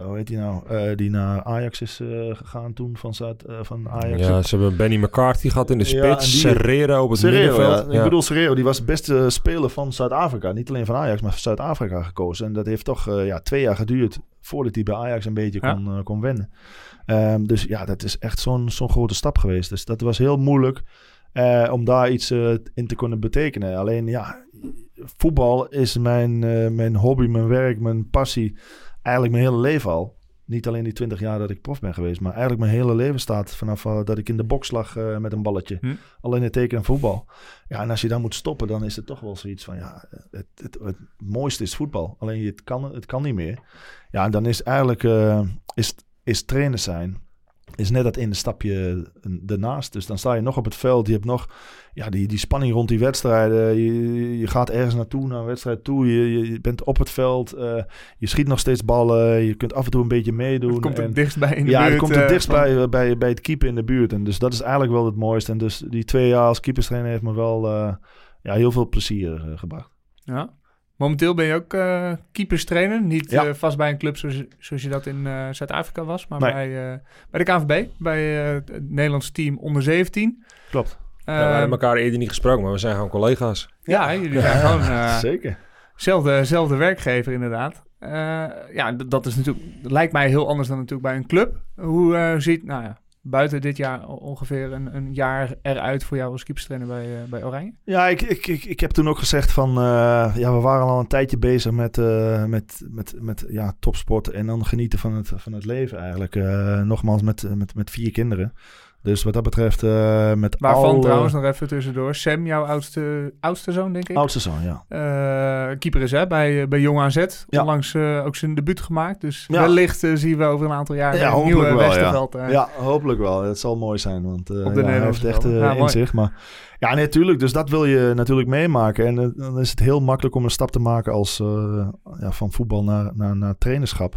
hoe heet die nou, Eh, die naar Ajax is eh, gegaan toen van, Zuid, eh, van Ajax. Ja, ze hebben Benny McCarthy gehad in de Ja, spits. Serrero op het Serrero, ja. middenveld. Ik bedoel Serrero, die was de beste speler van Zuid-Afrika. Niet alleen van Ajax, maar van Zuid-Afrika gekozen. En dat heeft toch eh, ja, twee jaar geduurd voordat hij bij Ajax een beetje Ja. kon, kon wennen. Ehm, dus ja, dat is echt zo'n zo'n grote stap geweest. Dus dat was heel moeilijk eh, om daar iets in te kunnen betekenen. Alleen ja, voetbal is mijn, eh, mijn hobby, mijn werk, mijn passie. Eigenlijk mijn hele leven al. Niet alleen die 20 jaar dat ik prof ben geweest, maar eigenlijk mijn hele leven staat vanaf eh, dat ik in de box lag eh, met een balletje. Hm. Alleen het teken en voetbal. Ja, en als je dan moet stoppen, dan is het toch wel zoiets van ja, het, het, het mooiste is voetbal. Alleen het kan, het kan niet meer. Ja, en dan is eigenlijk eh, is, is trainer zijn is net dat ene stapje ernaast. Dus dan sta je nog op het veld. Je hebt nog ja, die, die spanning rond die wedstrijden. Je, je gaat ergens naartoe, naar een wedstrijd toe. Je, je, bent op het veld. eh, je schiet nog steeds ballen. Je kunt af en toe een beetje meedoen. Het komt er En- dichtstbij in de ja, buurt. het komt er eh, dichtst bij, bij, bij het keeper in de buurt. En dus dat is eigenlijk wel het mooiste. En dus die twee jaar als keeperstrainer heeft me wel eh, ja, heel veel plezier gebracht. Ja. Momenteel ben je ook eh keeperstrainer. Niet Ja. eh, vast bij een club zoals, zoals je dat in eh, Zuid-Afrika was, maar Nee. bij, eh, bij de KNVB. Bij eh, het Nederlands team onder 17. Klopt. Eh, Ja, we hebben elkaar eerder niet gesproken, maar we zijn gewoon collega's. ja, jullie zijn gewoon eh, Zeker. zelfde, zelfde werkgever inderdaad. Eh, ja, dat is natuurlijk, dat lijkt mij heel anders dan natuurlijk bij een club. Hoe eh, ziet, nou ja, buiten dit jaar ongeveer een, een jaar eruit voor jou als keeperstrainer bij, eh, bij Oranje? Ja, ik, ik, ik, ik heb toen ook gezegd van... eh, ja, we waren al een tijdje bezig met, eh, met, met, met ja, topsport. En dan genieten van het, van het leven eigenlijk. Nogmaals, met, met, met vier kinderen. Dus wat dat betreft eh, met Waarvan eh, trouwens nog even tussendoor. Sam, jouw oudste, oudste zoon, denk ik. Oudste zoon, ja. Eh, keeper is hè, bij, bij Jong AZ. Ja. Onlangs eh, ook zijn debuut gemaakt. Dus Ja. wellicht eh, zien we over een aantal jaar Ja, een nieuwe wel, ja. Westerveld. eh. Ja, hopelijk wel. Het zal mooi zijn, want eh Op de ja, hij heeft echt eh, in zich. Maar ja, nee, natuurlijk. Dus dat wil je natuurlijk meemaken. En eh, dan is het heel makkelijk om een stap te maken als eh, ja, van voetbal naar, naar, naar trainerschap.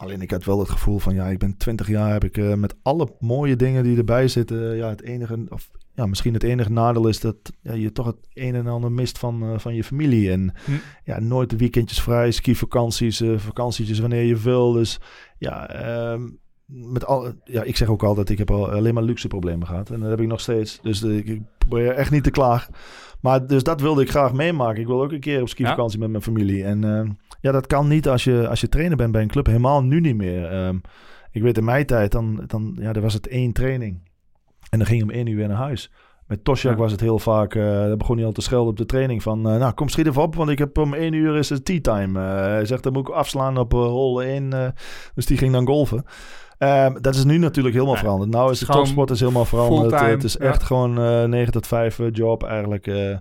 Alleen ik had wel het gevoel van, ja, ik ben 20 jaar, heb ik eh, met alle mooie dingen die erbij zitten, ja, het enige, of ja, misschien het enige nadeel is dat ja, je toch het een en ander mist van, eh, van je familie. En Hm. ja, nooit de weekendjes vrij, skivakanties, eh vakantietjes wanneer je wil. Dus ja, ehm, met al, ja, ik zeg ook altijd, ik heb al alleen maar luxe problemen gehad. En dat heb ik nog steeds. Dus eh, ik, probeer echt niet te klagen. Maar dus dat wilde ik graag meemaken. Ik wil ook een keer op skivakantie met mijn familie. En ehm, ja, dat kan niet als je, als je trainer bent bij een club. Helemaal nu niet meer. Ehm, ik weet in mijn tijd, dan, dan ja, er was het één training. En dan ging je om één uur weer naar huis. Met Tosjak Ja. was het heel vaak, eh dan begon hij al te schelden op de training van, eh, nou kom schiet even op, want ik heb om één uur is het tea time. Eh, hij zegt, dan moet ik afslaan op uh, hol 1. eh, dus die ging dan golfen. Ehm, dat is nu natuurlijk helemaal Ja, veranderd. Nou is de topsport is helemaal veranderd. het is ja. echt gewoon eh 9 tot 5 eh, job eigenlijk. eh.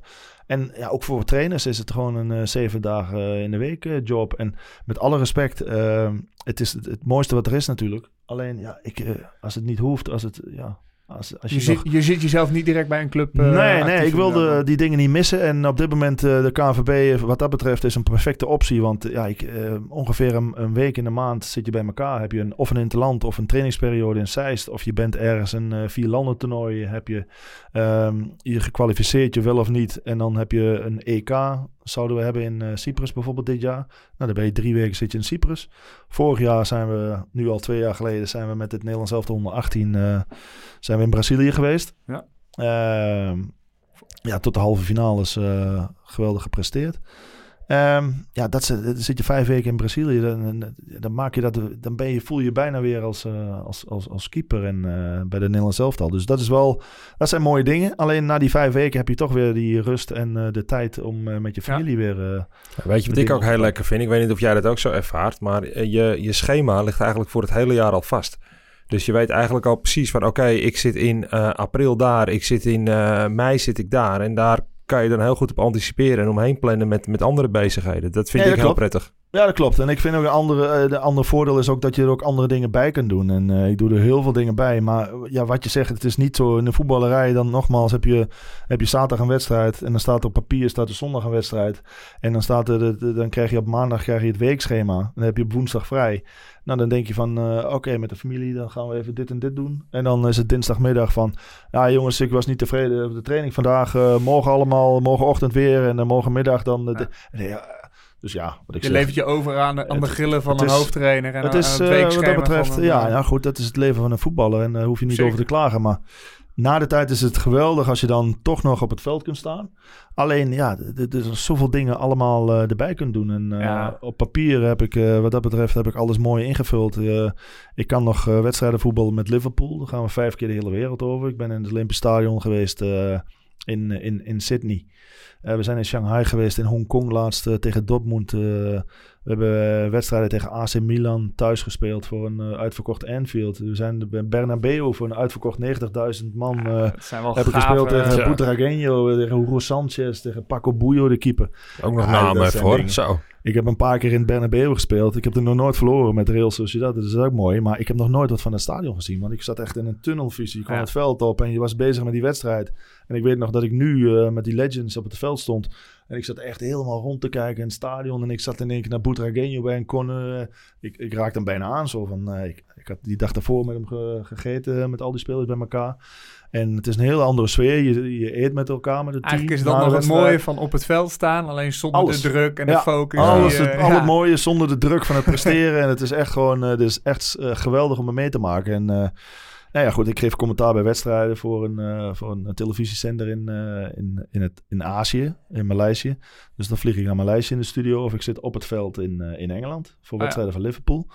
en ja, ook voor trainers is het gewoon een zeven dagen in de week job. En met alle respect, ehm, het is het, het mooiste wat er is natuurlijk. Alleen ja, ik, als het niet hoeft, als het ja, als, als Je, je, nog- zit, je zit jezelf niet direct bij een club. eh, nee, nee, actief ik wilde die dingen niet missen. En op dit moment eh, de KNVB, eh, wat dat betreft, is een perfecte optie. Want eh, ja, ik, eh, ongeveer een, een week in de maand zit je bij elkaar. Heb je een, of een interland of een trainingsperiode in Zeist. Of je bent ergens een eh vier landen toernooi. Heb je ehm, je gekwalificeerd je wel of niet. En dan heb je een EK, zouden we hebben in eh, Cyprus bijvoorbeeld dit jaar. Nou, dan ben je drie weken zit je in Cyprus. Vorig jaar zijn we, nu al twee jaar geleden, zijn we met het Nederlands elftal onder 18 eh, zijn we in Brazilië geweest. Ja. Ehm, ja, tot de halve finales eh geweldig gepresteerd. Ehm, ja, dat zit, dan zit je vijf weken in Brazilië. Dan, dan, maak je dat, dan ben je, voel je je bijna weer als, eh, als, als, als keeper en, eh, bij de Nederlands elftal. Dus dat is wel, dat zijn mooie dingen. Alleen na die vijf weken heb je toch weer die rust en eh, de tijd om eh, met je Ja. familie weer. eh, Weet je wat ik ook heel lekker vind? Ik weet niet of jij dat ook zo ervaart, maar je, je schema ligt eigenlijk voor het hele jaar al vast. Dus je weet eigenlijk al precies van oké, ik zit in eh, april daar, ik zit in eh, mei zit ik daar. En daar kan je dan heel goed op anticiperen en omheen plannen met, met andere bezigheden. Dat vind ik dat heel klopt. prettig. Ja, dat klopt. En ik vind ook een andere, eh, de andere voordeel is ook dat je er ook andere dingen bij kunt doen. En eh, ik doe er heel veel dingen bij. Maar eh, ja, wat je zegt, het is niet zo in de voetballerij. Dan nogmaals heb je, heb je zaterdag een wedstrijd. En dan staat op papier staat er zondag een wedstrijd. En dan, staat er, de- dan krijg je op maandag krijg je het weekschema. Dan heb je op woensdag vrij. Nou, dan denk je van, oké, met de familie, dan gaan we even dit en dit doen. En dan is het dinsdagmiddag van, ja jongens, ik was niet tevreden op de training vandaag. eh, morgen allemaal, morgenochtend weer en dan morgenmiddag dan. de- nee, ja, Dus ja, wat ik Je zeg. levert je over aan de, aan de Het- grillen van een is- hoofdtrainer en het aan- is, aan het eh, wat dat betreft, een, ja, eh, ja, goed, dat is het leven van een voetballer en daar hoef je niet Zeker. over te klagen. Maar na de tijd is het geweldig als je dan toch nog op het veld kunt staan. Alleen, ja, er zijn zoveel dingen allemaal eh, erbij kunt doen. En eh, Ja. op papier heb ik, eh, wat dat betreft, heb ik alles mooi ingevuld. Eh, ik kan nog eh, wedstrijden voetballen met Liverpool. Daar gaan we vijf keer de hele wereld over. Ik ben in het Olympisch Stadion geweest eh, in, in, in Sydney. Eh, we zijn in Shanghai geweest, in Hongkong laatst eh, tegen Dortmund. eh, we hebben eh, wedstrijden tegen AC Milan thuis gespeeld voor een eh, uitverkocht Anfield. We zijn bij Bernabeu voor een uitverkocht 90.000 man. eh, het zijn wel heb ik gave- gespeeld tegen ja. Butragueño, tegen Hugo Sanchez, tegen Paco Bullo, de keeper. Ook nog Ja, namen dingen. Zo. Ik heb een paar keer in Bernabeu gespeeld. Ik heb er nog nooit verloren met Real Sociedad. Dat is ook mooi. Maar ik heb nog nooit wat van het stadion gezien. Want ik zat echt in een tunnelvisie. Ik kwam Ja. het veld op en je was bezig met die wedstrijd. En ik weet nog dat ik nu eh, met die Legends op het veld stond. En ik zat echt helemaal rond te kijken in het stadion. En ik zat in één keer naar Butragueño bij en kon... ik, ik raakte hem bijna aan. Zo van, eh, ik, ik had die dag daarvoor met hem ge- gegeten. Met al die spelers bij elkaar. En het is een hele andere sfeer. Je, je eet met elkaar met het team. Eigenlijk is dat nog het mooie van op het veld staan. Alleen zonder Alles. de druk en de focus. Alles, die, het, eh, al ja. het mooie zonder de druk van het presteren. en het is echt gewoon, eh, het is echt eh, geweldig om er mee te maken. En eh, nou ja, goed, ik geef commentaar bij wedstrijden voor een, eh, voor een televisiezender in, eh, in, in, het, in Azië, in Maleisië. Dus dan vlieg ik naar Maleisië in de studio of ik zit op het veld in, eh, in Engeland voor Ah, ja. wedstrijden van Liverpool.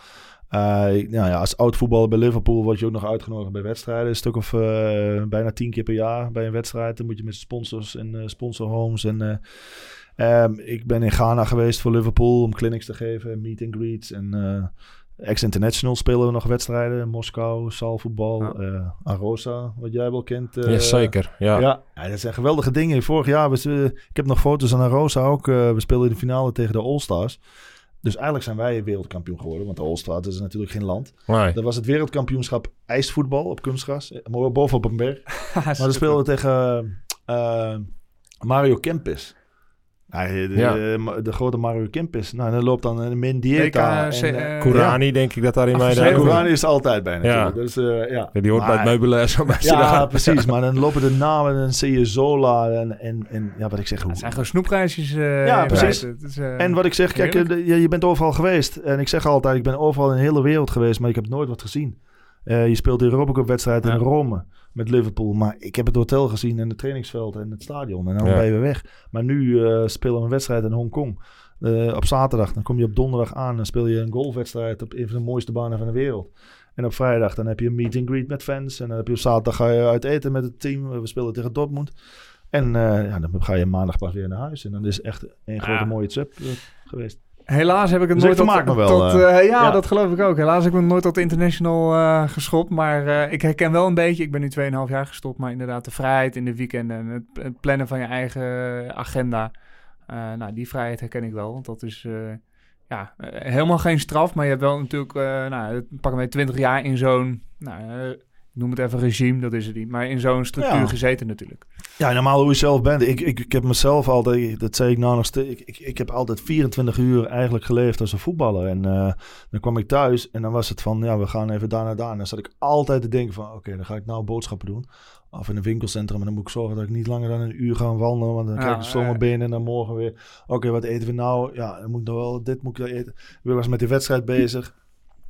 Eh, nou ja, als oud voetballer bij Liverpool word je ook nog uitgenodigd bij wedstrijden. Een stuk of eh, bijna tien keer per jaar bij een wedstrijd. Dan moet je met sponsors en eh sponsorhomes. En, eh, ehm, ik ben in Ghana geweest voor Liverpool om clinics te geven, meet and greets. En eh, ex-international spelen we nog wedstrijden. Moskou, zaalvoetbal, Ja. eh Arosa, wat jij wel kent. eh, Jazeker. Ja. ja. ja, dat zijn geweldige dingen. Vorig jaar, eh, ik heb nog foto's aan Arosa ook. we speelden in de finale tegen de All-Stars. Dus eigenlijk zijn wij wereldkampioen geworden. Want de All-Stars is natuurlijk geen land. Nee. Dat was het wereldkampioenschap ijsvoetbal op kunstgras. eh, Bovenop een berg. Maar dan speelden we tegen eh, Mario Kempis. De, Ja. de, de grote Mario Kempis. Nou, dan loopt dan een Mendieta. WK, en, eh, eh, Kourani denk ik dat zeker. ja, deed. Kourani is altijd bij natuurlijk. Ja. Dus, eh, ja. Ja, die hoort bij het meubilair zo Ja, precies. Maar dan lopen de namen en dan zie je Zola en, en, en ja, wat ik zeg. Hoe, Het zijn gewoon snoepreisjes. eh, Ja, in precies. is, eh, en wat ik zeg, kijk, eh, je, je bent overal geweest. En ik zeg altijd, ik ben overal in de hele wereld geweest, maar ik heb nooit wat gezien. Eh, je speelt de Europa Cup wedstrijd Ja. in Rome met Liverpool. Maar ik heb het hotel gezien en het trainingsveld en het stadion. En dan Ja. ben je weer weg. Maar nu eh, spelen we een wedstrijd in Hongkong. Eh, op zaterdag, dan kom je op donderdag aan. Dan speel je een golfwedstrijd op een van de mooiste banen van de wereld. En op vrijdag dan heb je een meet and greet met fans. En dan heb je op zaterdag ga je uit eten met het team. We spelen tegen Dortmund. En ja, dan ga je maandag pas weer naar huis. En dan is echt een grote Ja. mooie trip geweest. Helaas heb ik het Dus nooit ik tot, me wel, tot, eh. eh, ja, Ja. dat geloof ik ook. Helaas heb ik me nooit tot international eh, geschopt. Maar eh, ik herken wel een beetje, ik ben nu 2,5 jaar gestopt, maar inderdaad de vrijheid in de weekenden en het, het plannen van je eigen agenda. Eh, nou, die vrijheid herken ik wel, want dat is eh, ja, helemaal geen straf. Maar je hebt wel natuurlijk, eh nou, pakken wij 20 jaar in zo'n, nou, eh, noem het even regime, dat is het niet. Maar in zo'n structuur Ja. gezeten natuurlijk. Ja, normaal hoe je zelf bent. Ik, ik, ik heb mezelf altijd, dat zei ik nou nog steeds, ik, ik, ik heb altijd 24 uur eigenlijk geleefd als een voetballer. En eh, dan kwam ik thuis en dan was het van, ja, we gaan even daar naar daar. En dan zat ik altijd te denken van, oké, dan ga ik nou boodschappen doen. Of in een winkelcentrum. En dan moet ik zorgen dat ik niet langer dan een uur ga wandelen. Want dan krijg ik zomaar ja. binnen en dan morgen weer. Oké, wat eten we nou? Ja, dan moet ik nog wel, dit moet ik eten. Ik was met die wedstrijd bezig.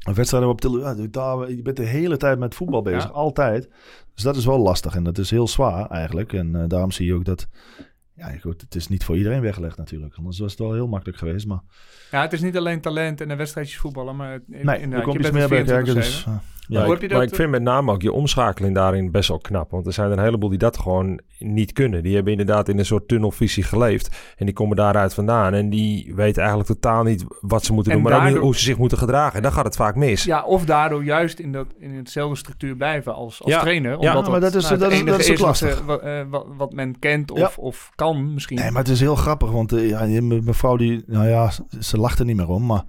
Een wedstrijd op televisie. Je bent de hele tijd met voetbal bezig. Ja. Altijd. Dus dat is wel lastig. En dat is heel zwaar eigenlijk. En eh, daarom zie je ook dat... Ja, goed, het is niet voor iedereen weggelegd natuurlijk. Anders was het wel heel makkelijk geweest. Maar Ja, het is niet alleen talent en een wedstrijdjes voetballen, maar het- nee, inderdaad, er komt je iets meer er bij kijken. 24/7. Dus, eh, Ja, ik- dat, maar ik vind met name ook je omschakeling daarin best wel knap. Want er zijn er een heleboel die dat gewoon niet kunnen. Die hebben inderdaad in een soort tunnelvisie geleefd. En die komen daaruit vandaan. En die weten eigenlijk totaal niet wat ze moeten En doen. Maar ook niet daardoor- hoe ze zich moeten gedragen. En dan gaat het vaak mis. Ja, of daardoor juist in, dat, in hetzelfde structuur blijven als, als Ja, trainer. ja, Omdat maar dat is- nou, dat is- dat wat, ze- lastig. Wat, wat, wat men kent of, Ja. of kan misschien. Nee, maar het is heel grappig, want eh, ja, mevrouw die, nou ja, ze- ze lacht er niet meer om, maar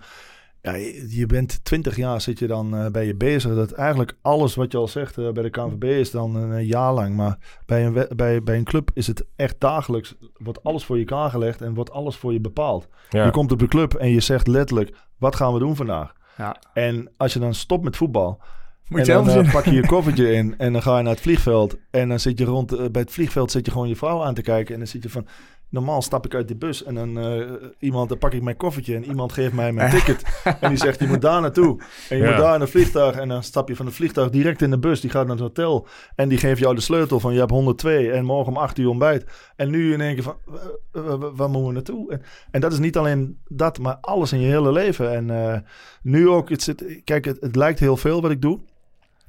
ja, je, bent twintig jaar zit je dan eh, bij je bezig. Dat eigenlijk alles wat je al zegt eh, bij de KNVB is dan een, jaar lang, maar bij een, bij, bij een club is het echt dagelijks, wordt alles voor je klaargelegd en wordt alles voor je bepaald. Ja. Je komt op de club en je zegt letterlijk, wat gaan we doen vandaag? Ja. En als je dan stopt met voetbal, Moet en je zelf dan eh, pak je je koffertje in en dan ga je naar het vliegveld. En dan zit je rond bij het vliegveld zit je gewoon je vrouw aan te kijken. En dan zit je van, Normaal stap ik uit de bus en dan, eh, iemand, dan pak ik mijn koffertje en iemand geeft mij mijn ticket. en die zegt, je moet daar naartoe. En je Ja. moet daar in een vliegtuig. En dan stap je van het vliegtuig direct in de bus. Die gaat naar het hotel. En die geeft jou de sleutel van, je hebt 102 en morgen om 8 uur ontbijt. En nu in één keer van, wa- wa- waar moeten we naartoe? En, en dat is niet alleen dat, maar alles in je hele leven. En eh, nu ook, het zit, kijk, het, het lijkt heel veel wat ik doe.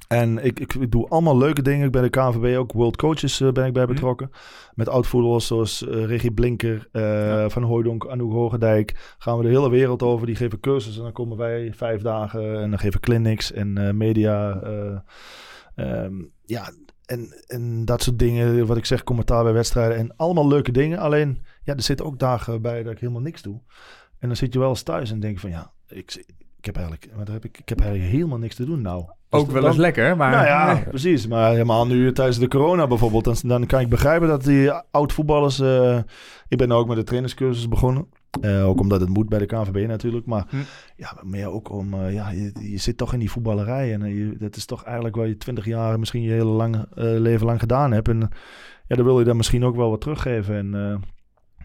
En ik, ik, ik doe allemaal leuke dingen. Ik ben de KNVB ook World Coaches eh, ben ik bij Mhm. betrokken. Met oud-voetballers zoals eh Regie Blinker, eh, Van Hooijdonk, Anouk Hogendijk. Gaan we de hele wereld over. Die geven cursussen. En dan komen wij vijf dagen en dan geven clinics en media. eh, ehm, ja, en, en dat soort dingen. Wat ik zeg, commentaar bij wedstrijden. En allemaal leuke dingen. Alleen, ja, er zitten ook dagen bij dat ik helemaal niks doe. En dan zit je wel eens thuis en denk van ja, ik, ik heb eigenlijk, wat heb ik, ik heb eigenlijk helemaal niks te doen nou. Dus Ook wel dan- eens lekker, maar... nou ja, nee. precies. Maar helemaal nu tijdens de corona bijvoorbeeld, dan, dan kan ik begrijpen dat die oud-voetballers... eh, ik ben ook met de trainerscursus begonnen. Eh, ook omdat het moet bij de KNVB natuurlijk. Maar Hm. ja, maar meer ook om... eh, ja, je, je zit toch in die voetballerij. En je, dat is toch eigenlijk wat je twintig jaar, misschien je hele lange, eh, leven lang gedaan hebt. En ja, dan wil je dan misschien ook wel wat teruggeven. En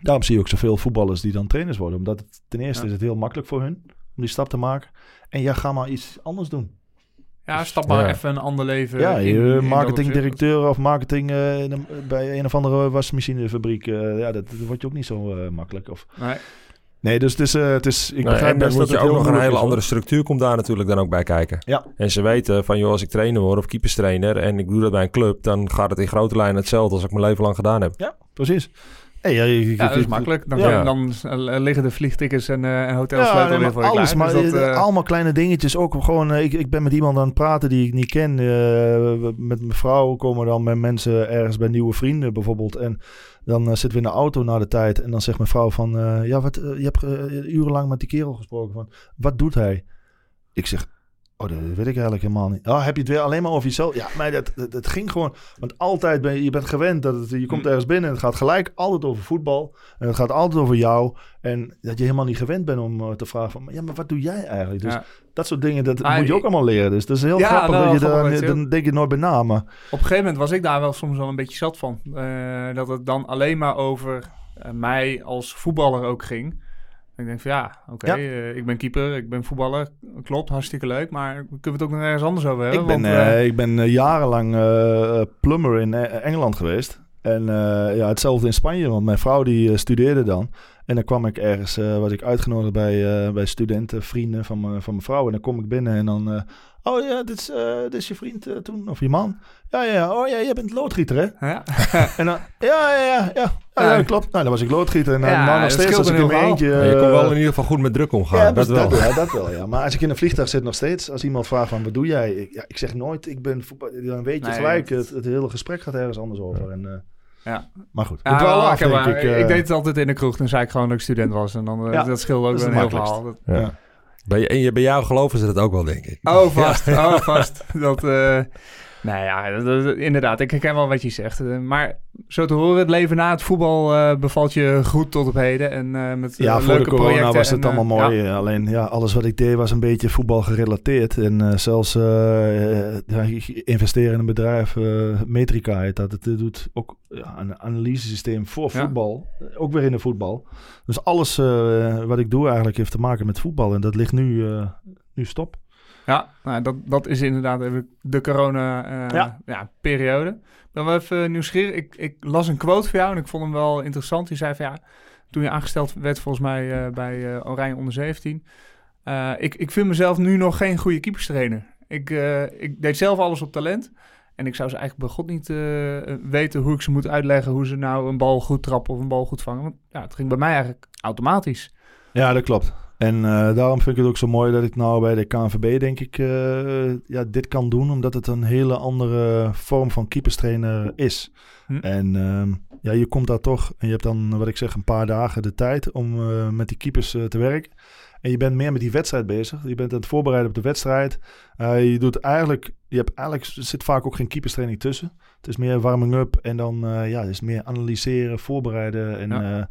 daarom zie je ook zoveel voetballers die dan trainers worden. Omdat het, ten eerste Ja. is het heel makkelijk voor hun om die stap te maken. En ja, ga maar iets anders doen. Ja, stap maar Ja. even een ander leven Ja, in- je marketingdirecteur of marketing eh, in een- bij een of andere wasmachinefabriek. eh, ja, dat, dat wordt je ook niet zo eh, makkelijk. Of... Nee. Nee, dus het is, eh, het is, ik Nee, begrijp en dan best moet dat je het ook nog een hele is, andere structuur komt daar natuurlijk dan ook bij kijken. Ja. En ze weten van, joh, als ik trainer word of keeperstrainer en ik doe dat bij een club, dan gaat het in grote lijnen hetzelfde als ik mijn leven lang gedaan heb. Ja, precies. Hey, ja, je- je- Ja, dat is makkelijk. Dan, Ja. dan eh, liggen de vliegtickets en, eh en Ja, hotelsleutels nee, weer voor je alles, klaar. maar Dus dat, eh, allemaal kleine dingetjes. Ook gewoon, ik, ik ben met iemand aan het praten die ik niet ken. Met mijn vrouw komen dan met mensen ergens bij nieuwe vrienden bijvoorbeeld. En dan zitten we in de auto na de tijd. En dan zegt mijn vrouw van, ja, wat, je hebt urenlang met die kerel gesproken. Van, wat doet hij? Ik zeg, oh, dat weet ik eigenlijk helemaal niet. Oh, heb je het weer alleen maar over jezelf? Ja, maar dat, dat, dat ging gewoon. Want altijd ben je, je bent gewend dat het, je komt Mm. ergens binnen en het gaat gelijk altijd over voetbal. En het gaat altijd over jou. En dat je helemaal niet gewend bent om eh, te vragen van, ja, maar wat doe jij eigenlijk? Dus ja. dat soort dingen, dat Maar moet je ook allemaal leren. Dus dat is heel Ja, grappig nou, dat je daar, dan denk je nooit bij na. Maar Op een gegeven moment was ik daar wel soms wel een beetje zat van. Eh, dat het dan alleen maar over eh, mij als voetballer ook ging. Ik denk van ja, oké, Ja. eh, ik ben keeper, ik ben voetballer. Klopt, hartstikke leuk. Maar kunnen we het ook nog ergens anders over hebben? ik ben, Want, eh, eh, ik ben jarenlang plumber in Engeland geweest. En ja, hetzelfde in Spanje, want mijn vrouw die studeerde dan. En dan kwam ik ergens, eh was ik uitgenodigd bij, eh, bij studenten, vrienden van, mijn van mijn vrouw. En dan kom ik binnen en dan... eh, oh ja, dit is, eh, dit is je vriend toen, of je man. Ja, ja, ja. oh ja, jij bent loodgieter hè? ja. En dan, ja, ja, ja, ja. Ja, klopt. Nou, dan was ik loodgieter. En Ja, nou nog dat steeds, als ik een in mijn eentje... Ja, je kon wel in ieder geval goed met druk omgaan, ja, dat dus wel. Dat, ja, dat wel, ja. Maar als ik in een vliegtuig zit nog steeds, als iemand vraagt van wat doe jij? Ik, ja, ik zeg nooit, ik ben voetbal. Dan weet je Nee, gelijk, dat- het, het hele gesprek gaat ergens anders over. En, eh, Ja. Maar goed, Ja, ik dwaal wel, af, ik, denk eh. ik deed het altijd in de kroeg. Dan zei ik gewoon dat ik student was. En dan, eh, Ja, dat scheelde ook wel een heel verhaal. Dat- Ja. Bij, en je, bij jou geloven ze dat ook wel, denk ik. Oh, vast. Oh, vast. Dat, eh nou ja, dat- dat- inderdaad. Ik herken wel wat je zegt. Eh, maar zo te horen, het leven na het voetbal eh, bevalt je goed tot op heden. En eh, met ja, voor leuke de corona was het en, allemaal mooi. Alleen ja, alles wat ik deed was een beetje voetbal gerelateerd. En zelfs investeren in een bedrijf, Metrica heet dat. Het doet ook ja, een analysesysteem voor voetbal. Ook weer in de voetbal. Dus alles wat ik doe eigenlijk heeft te maken met voetbal. En dat ligt nu, nu stop. Ja, nou, dat, dat is inderdaad even de corona-periode. Ja. periode. Ik ben wel even nieuwsgierig. Ik, ik las een quote van jou en ik vond hem wel interessant. Die zei van ja, toen je aangesteld werd volgens mij eh, bij eh, Oranje onder 17. eh, ik, ik vind mezelf nu nog geen goede keeperstrainer. Ik, eh, ik deed zelf alles op talent. En ik zou ze eigenlijk bij God niet eh, weten hoe ik ze moet uitleggen hoe ze nou een bal goed trappen of een bal goed vangen. Want ja, het ging bij mij eigenlijk automatisch. Ja, dat klopt. En eh, daarom vind ik het ook zo mooi dat ik nou bij de KNVB denk ik eh, ja, dit kan doen. Omdat het een hele andere vorm van keeperstrainer is. Hm. En ehm, ja, je komt daar toch en je hebt dan, wat ik zeg, een paar dagen de tijd om eh, met die keepers te werken. En je bent meer met die wedstrijd bezig. Je bent aan het voorbereiden op de wedstrijd. Je doet eigenlijk, je hebt eigenlijk, er zit vaak ook geen keeperstraining tussen. Het is meer warming up en dan ja, het is meer analyseren, voorbereiden en Ja.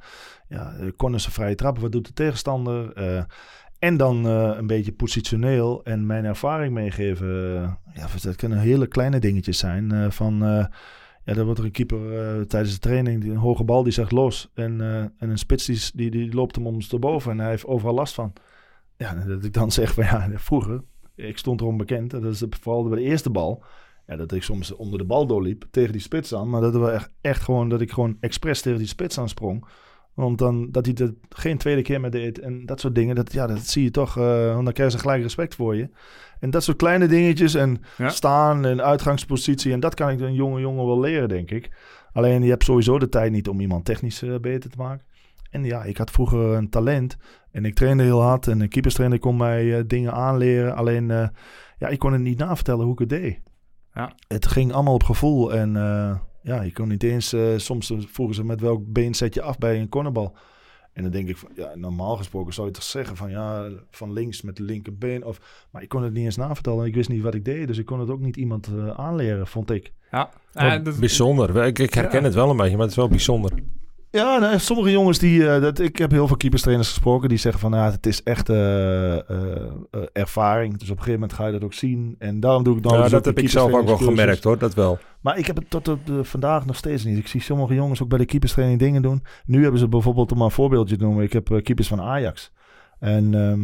Ja. corners en vrije trappen. Wat doet de tegenstander? Eh, en dan eh, een beetje positioneel en mijn ervaring meegeven. Eh, ja, dat kunnen hele kleine dingetjes zijn. van, Ja, dan wordt er een keeper tijdens de training, die, een hoge bal, die zegt los. En, en een spits die, die, die loopt hem boven en hij heeft overal last van. Ja, dat ik dan zeg van ja, vroeger, ik stond erom bekend, dat is vooral bij de eerste bal. Ja, dat ik soms onder de bal doorliep tegen die spits aan. Maar dat, we echt, echt gewoon, dat ik gewoon expres tegen die spits aan sprong. Want dan dat hij het geen tweede keer meer deed en dat soort dingen. Dat, ja, dat zie je toch. eh, want dan krijgen ze gelijk respect voor je. En dat soort kleine dingetjes en Ja. staan en uitgangspositie. En dat kan ik een jonge jongen wel leren, denk ik. Alleen je hebt sowieso de tijd niet om iemand technisch eh, beter te maken. En ja, ik had vroeger een talent. En ik trainde heel hard. En een keeperstrainer kon mij eh, dingen aanleren. Alleen, ja, ik kon het niet navertellen hoe ik het deed. Ja. Het ging allemaal op gevoel. En ja, je kon niet eens... eh, soms vroegen ze met welk been zet je af bij een cornerbal. En dan denk ik, van, ja, normaal gesproken zou je toch zeggen van ja, van links met de linkerbeen. Of, maar ik kon het niet eens navertellen. Ik wist niet wat ik deed. Dus ik kon het ook niet iemand eh, aanleren, vond ik. Ja, dat- bijzonder. Ik, ik herken Ja. het wel een beetje, maar het is wel bijzonder. Ja, nou, sommige jongens die. eh, dat, ik heb heel veel keeperstrainers gesproken die zeggen van ja, het is echt eh, eh, ervaring. Dus op een gegeven moment ga je dat ook zien. En daarom doe ik dan. Ja, dus dat heb ik zelf ook wel gemerkt hoor, dat wel. Maar ik heb het tot op de, vandaag nog steeds niet. Ik zie sommige jongens ook bij de keeperstraining dingen doen. Nu hebben ze bijvoorbeeld, om een voorbeeldje te noemen, ik heb keepers van Ajax. En ehm,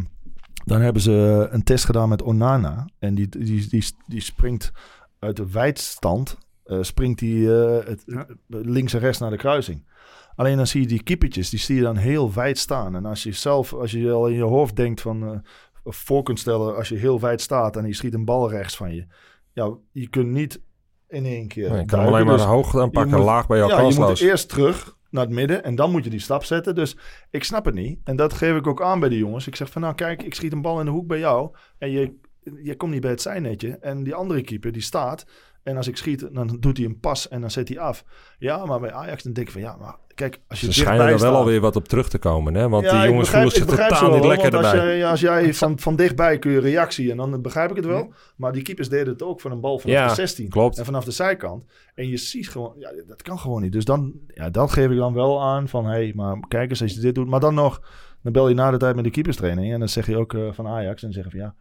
dan hebben ze een test gedaan met Onana. En die, die, die, die springt uit de wijdstand, eh, springt die eh, het, Ja. links en rechts naar de kruising. Alleen dan zie je die keepertjes, die zie je dan heel wijd staan. En als je zelf, als je al in je hoofd denkt van, of voor kunt stellen, als je heel wijd staat en je schiet een bal rechts van je. Ja, je kunt niet in één keer. Nee, ik kan alleen maar Dus hoog aanpakken, je laag bij jou ja, je moet eerst terug naar het midden en dan moet je die stap zetten. Dus ik snap het niet. En dat geef ik ook aan bij de jongens. Ik zeg van nou kijk, ik schiet een bal in de hoek bij jou en je, je komt niet bij het zijnetje. En die andere keeper die staat en als ik schiet, dan doet hij een pas en dan zet hij af. Ja, maar bij Ajax dan denk ik van ja, maar kijk, als je Ze schijnen er wel alweer wat op terug te komen, hè? Want ja, die jongens voelen zich totaal ze niet wel, lekker als erbij. jij, als jij van, van dichtbij kun je reactie en dan begrijp ik het wel. Maar die keepers deden het ook van een bal vanaf Ja, de 16 klopt. en vanaf de zijkant. En je ziet gewoon, ja, dat kan gewoon niet. Dus dan, ja, dat geef ik dan wel aan van, hé, hey, maar kijk eens als je dit doet. Maar dan nog, dan bel je na de tijd met de keeperstraining en dan zeg je ook eh, van Ajax en zeggen van ja.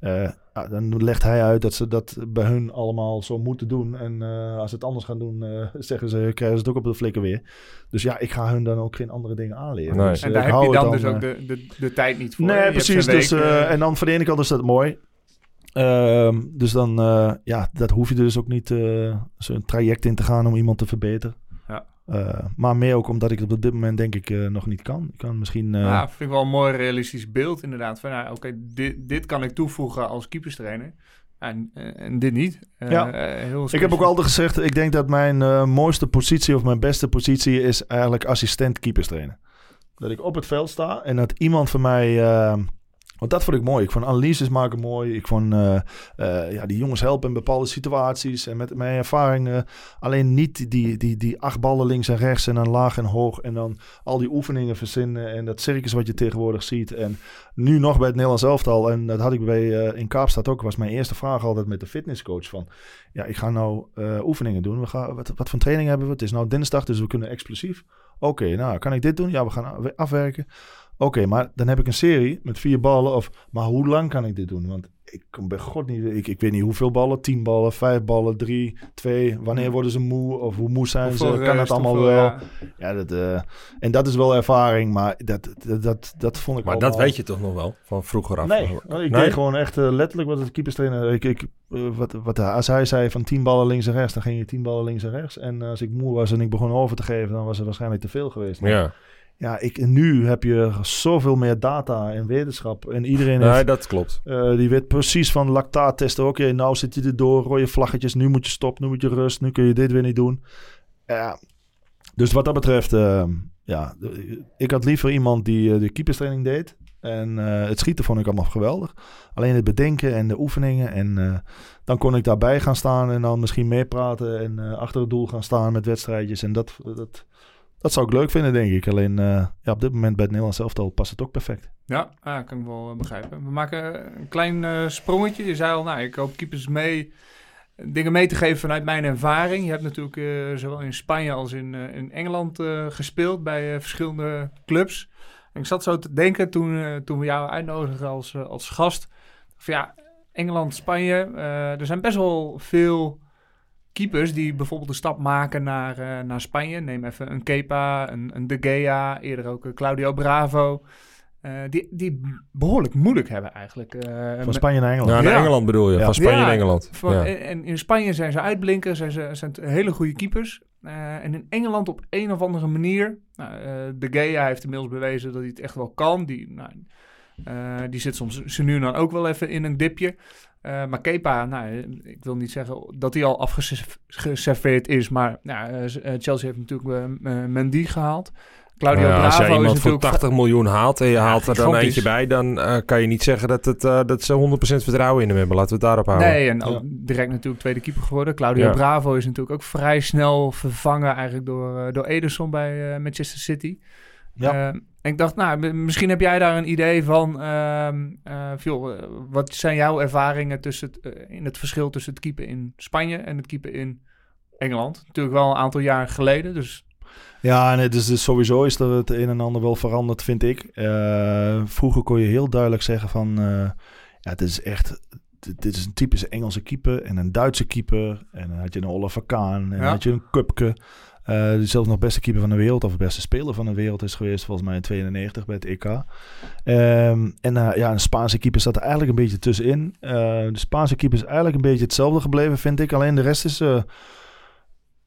Eh, ah, dan legt hij uit dat ze dat bij hun allemaal zo moeten doen. En eh, als ze het anders gaan doen, eh, zeggen ze, krijgen ze het ook op de flikken weer. Dus ja, ik ga hun dan ook geen andere dingen aanleren. Nee. Dus, en daar ik heb hou je dan dus ook de, de, de tijd niet voor. Nee, precies. Dus, week, en dan van de ene kant is dat mooi. Ehm, dus dan, eh, ja, dat hoef je dus ook niet eh, zo'n traject in te gaan om iemand te verbeteren. Ja. Eh, maar meer ook omdat ik het op dit moment denk ik eh, nog niet kan. Ik kan misschien... eh, Ja, vind ik wel een mooi realistisch beeld inderdaad. Van, nou, oké, dit, dit kan ik toevoegen als keeperstrainer. En, en dit niet. Ja. heel ik heb ook altijd gezegd, ik denk dat mijn mooiste positie of mijn beste positie is eigenlijk assistent keeperstrainer. Dat ik op het veld sta en dat iemand van mij... want dat vond ik mooi. Ik vond analyses maken mooi. Ik vond eh, eh, ja, die jongens helpen in bepaalde situaties. En met mijn ervaring alleen niet die, die, die acht ballen links en rechts en dan laag en hoog. En dan al die oefeningen verzinnen en dat circus wat je tegenwoordig ziet. En nu nog bij het Nederlands elftal. En dat had ik bij, eh, in Kaapstad ook. Was mijn eerste vraag altijd met de fitnesscoach van... Ja, ik ga nou oefeningen doen. We gaan, wat, wat voor training hebben we? Het is nou dinsdag, dus we kunnen explosief. Oké, nou, kan ik dit doen? Ja, we gaan afwerken. Oké, maar dan heb ik een serie met vier ballen. Of, maar hoe lang kan ik dit doen? Want ik kan bij god niet... Ik, ik weet niet hoeveel ballen. Tien ballen, vijf ballen, drie, twee. Wanneer worden ze moe? Of hoe moe zijn Hoeveel ze? Kan het allemaal hoeveel, wel? ja. Ja, dat, eh, en dat is wel ervaring. Maar dat, dat, dat, dat vond ik Maar dat weet je toch nog wel, van vroeger af? Nee, ik Nee? deed gewoon echt eh, letterlijk wat het keeperstrainer... Ik, ik, eh, wat, wat, als hij zei van tien ballen links en rechts, dan ging je tien ballen links en rechts. En als ik moe was en ik begon over te geven, dan was het waarschijnlijk te veel geweest. Ja, Ja, ik, nu heb je zoveel meer data en wetenschap. En iedereen heeft, nee, dat klopt. eh, die weet precies van lactaattesten. Oké, nou zit je erdoor, rode vlaggetjes. Nu moet je stoppen, nu moet je rust. Nu kun je dit weer niet doen. Dus wat dat betreft, eh, ja, ik had liever iemand die eh, de keeperstraining deed. En eh, het schieten vond ik allemaal geweldig. Alleen het bedenken en de oefeningen. En dan kon ik daarbij gaan staan en dan misschien meepraten. En achter het doel gaan staan met wedstrijdjes. En dat, dat, dat zou ik leuk vinden, denk ik. Alleen eh, ja, op dit moment bij het Nederlands elftal past het ook perfect. Ja, ah, kan ik wel eh, begrijpen. We maken een klein eh, sprongetje. Je zei al, nou, ik hoop keepers mee, dingen mee te geven vanuit mijn ervaring. Je hebt natuurlijk eh, zowel in Spanje als in, eh, in Engeland eh, gespeeld bij eh, verschillende clubs. En ik zat zo te denken toen, eh, toen we jou uitnodigden als, eh, als gast. Van ja, Engeland, Spanje, eh, er zijn best wel veel keepers die bijvoorbeeld de stap maken naar, eh, naar Spanje. Neem even een Kepa, een, een De Gea, eerder ook een Claudio Bravo. eh, die, die behoorlijk moeilijk hebben eigenlijk. eh, Van Spanje naar Engeland. Ja, naar Ja. Engeland bedoel je. Ja. Van Spanje Ja, en Engeland. van- ja. en, en in Spanje zijn ze uitblinken, zijn ze zijn het hele goede keepers. Eh, en in Engeland op een of andere manier. Nou, eh, de Gea heeft inmiddels bewezen dat hij het echt wel kan. Die, nou, eh, die zit soms ze nu en dan ook wel even in een dipje. Eh, maar Kepa, nou, eh, ik wil niet zeggen dat hij al afgeserveerd is. Maar nou, Chelsea heeft natuurlijk Mendy gehaald. Claudio ja, als Bravo je is iemand voor natuurlijk... 80 miljoen haalt en je haalt er dan eentje bij, dan eh, kan je niet zeggen dat, het, eh, dat ze 100% vertrouwen in hem hebben. Laten we het daarop houden. Nee, en ook Ja. direct natuurlijk tweede keeper geworden. Claudio Ja. Bravo is natuurlijk ook vrij snel vervangen eigenlijk door, door Ederson bij Manchester City. Ja. En ik dacht, nou, misschien heb jij daar een idee van. Phil, eh, wat zijn jouw ervaringen tussen het, eh, in het verschil tussen het keeper in Spanje en het keeper in Engeland? Natuurlijk wel een aantal jaar geleden, dus Ja, het is dus sowieso is er het een en ander wel veranderd, vind ik. Vroeger kon je heel duidelijk zeggen van... ja, het is echt... Dit dit is een typische Engelse keeper en een Duitse keeper. En dan had je een Oliver Kahn en dan Ja. had je een Kupke. Eh, die zelfs nog beste keeper van de wereld of beste speler van de wereld is geweest. Volgens mij in 92 bij het EK. Ehm, en eh, ja, een Spaanse keeper zat er eigenlijk een beetje tussenin. Eh, de Spaanse keeper is eigenlijk een beetje hetzelfde gebleven, vind ik. Alleen de rest is...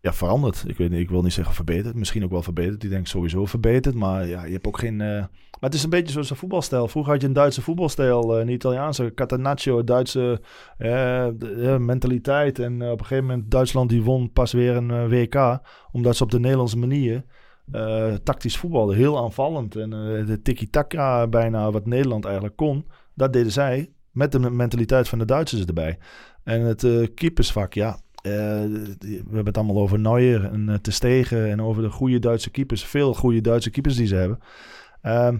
ja, veranderd. Ik, weet ik wil niet zeggen verbeterd. Misschien ook wel verbeterd. Die denk sowieso verbeterd. Maar ja, je hebt ook geen... eh, Maar het is een beetje zoals een voetbalstijl. Vroeger had je een Duitse voetbalstijl. eh, een Italiaanse Catenaccio. Duitse eh, mentaliteit. En op een gegeven moment Duitsland die won pas weer een WK. Omdat ze op de Nederlandse manier... tactisch voetbalden. Heel aanvallend. En de tiki-taka bijna wat Nederland eigenlijk kon. Dat deden zij. Met de mentaliteit van de Duitsers erbij. En het keepersvak, ja... Eh, we hebben het allemaal over Neuer en eh, Ter Stegen en over de goede Duitse keepers. Veel goede Duitse keepers die ze hebben. Ehm,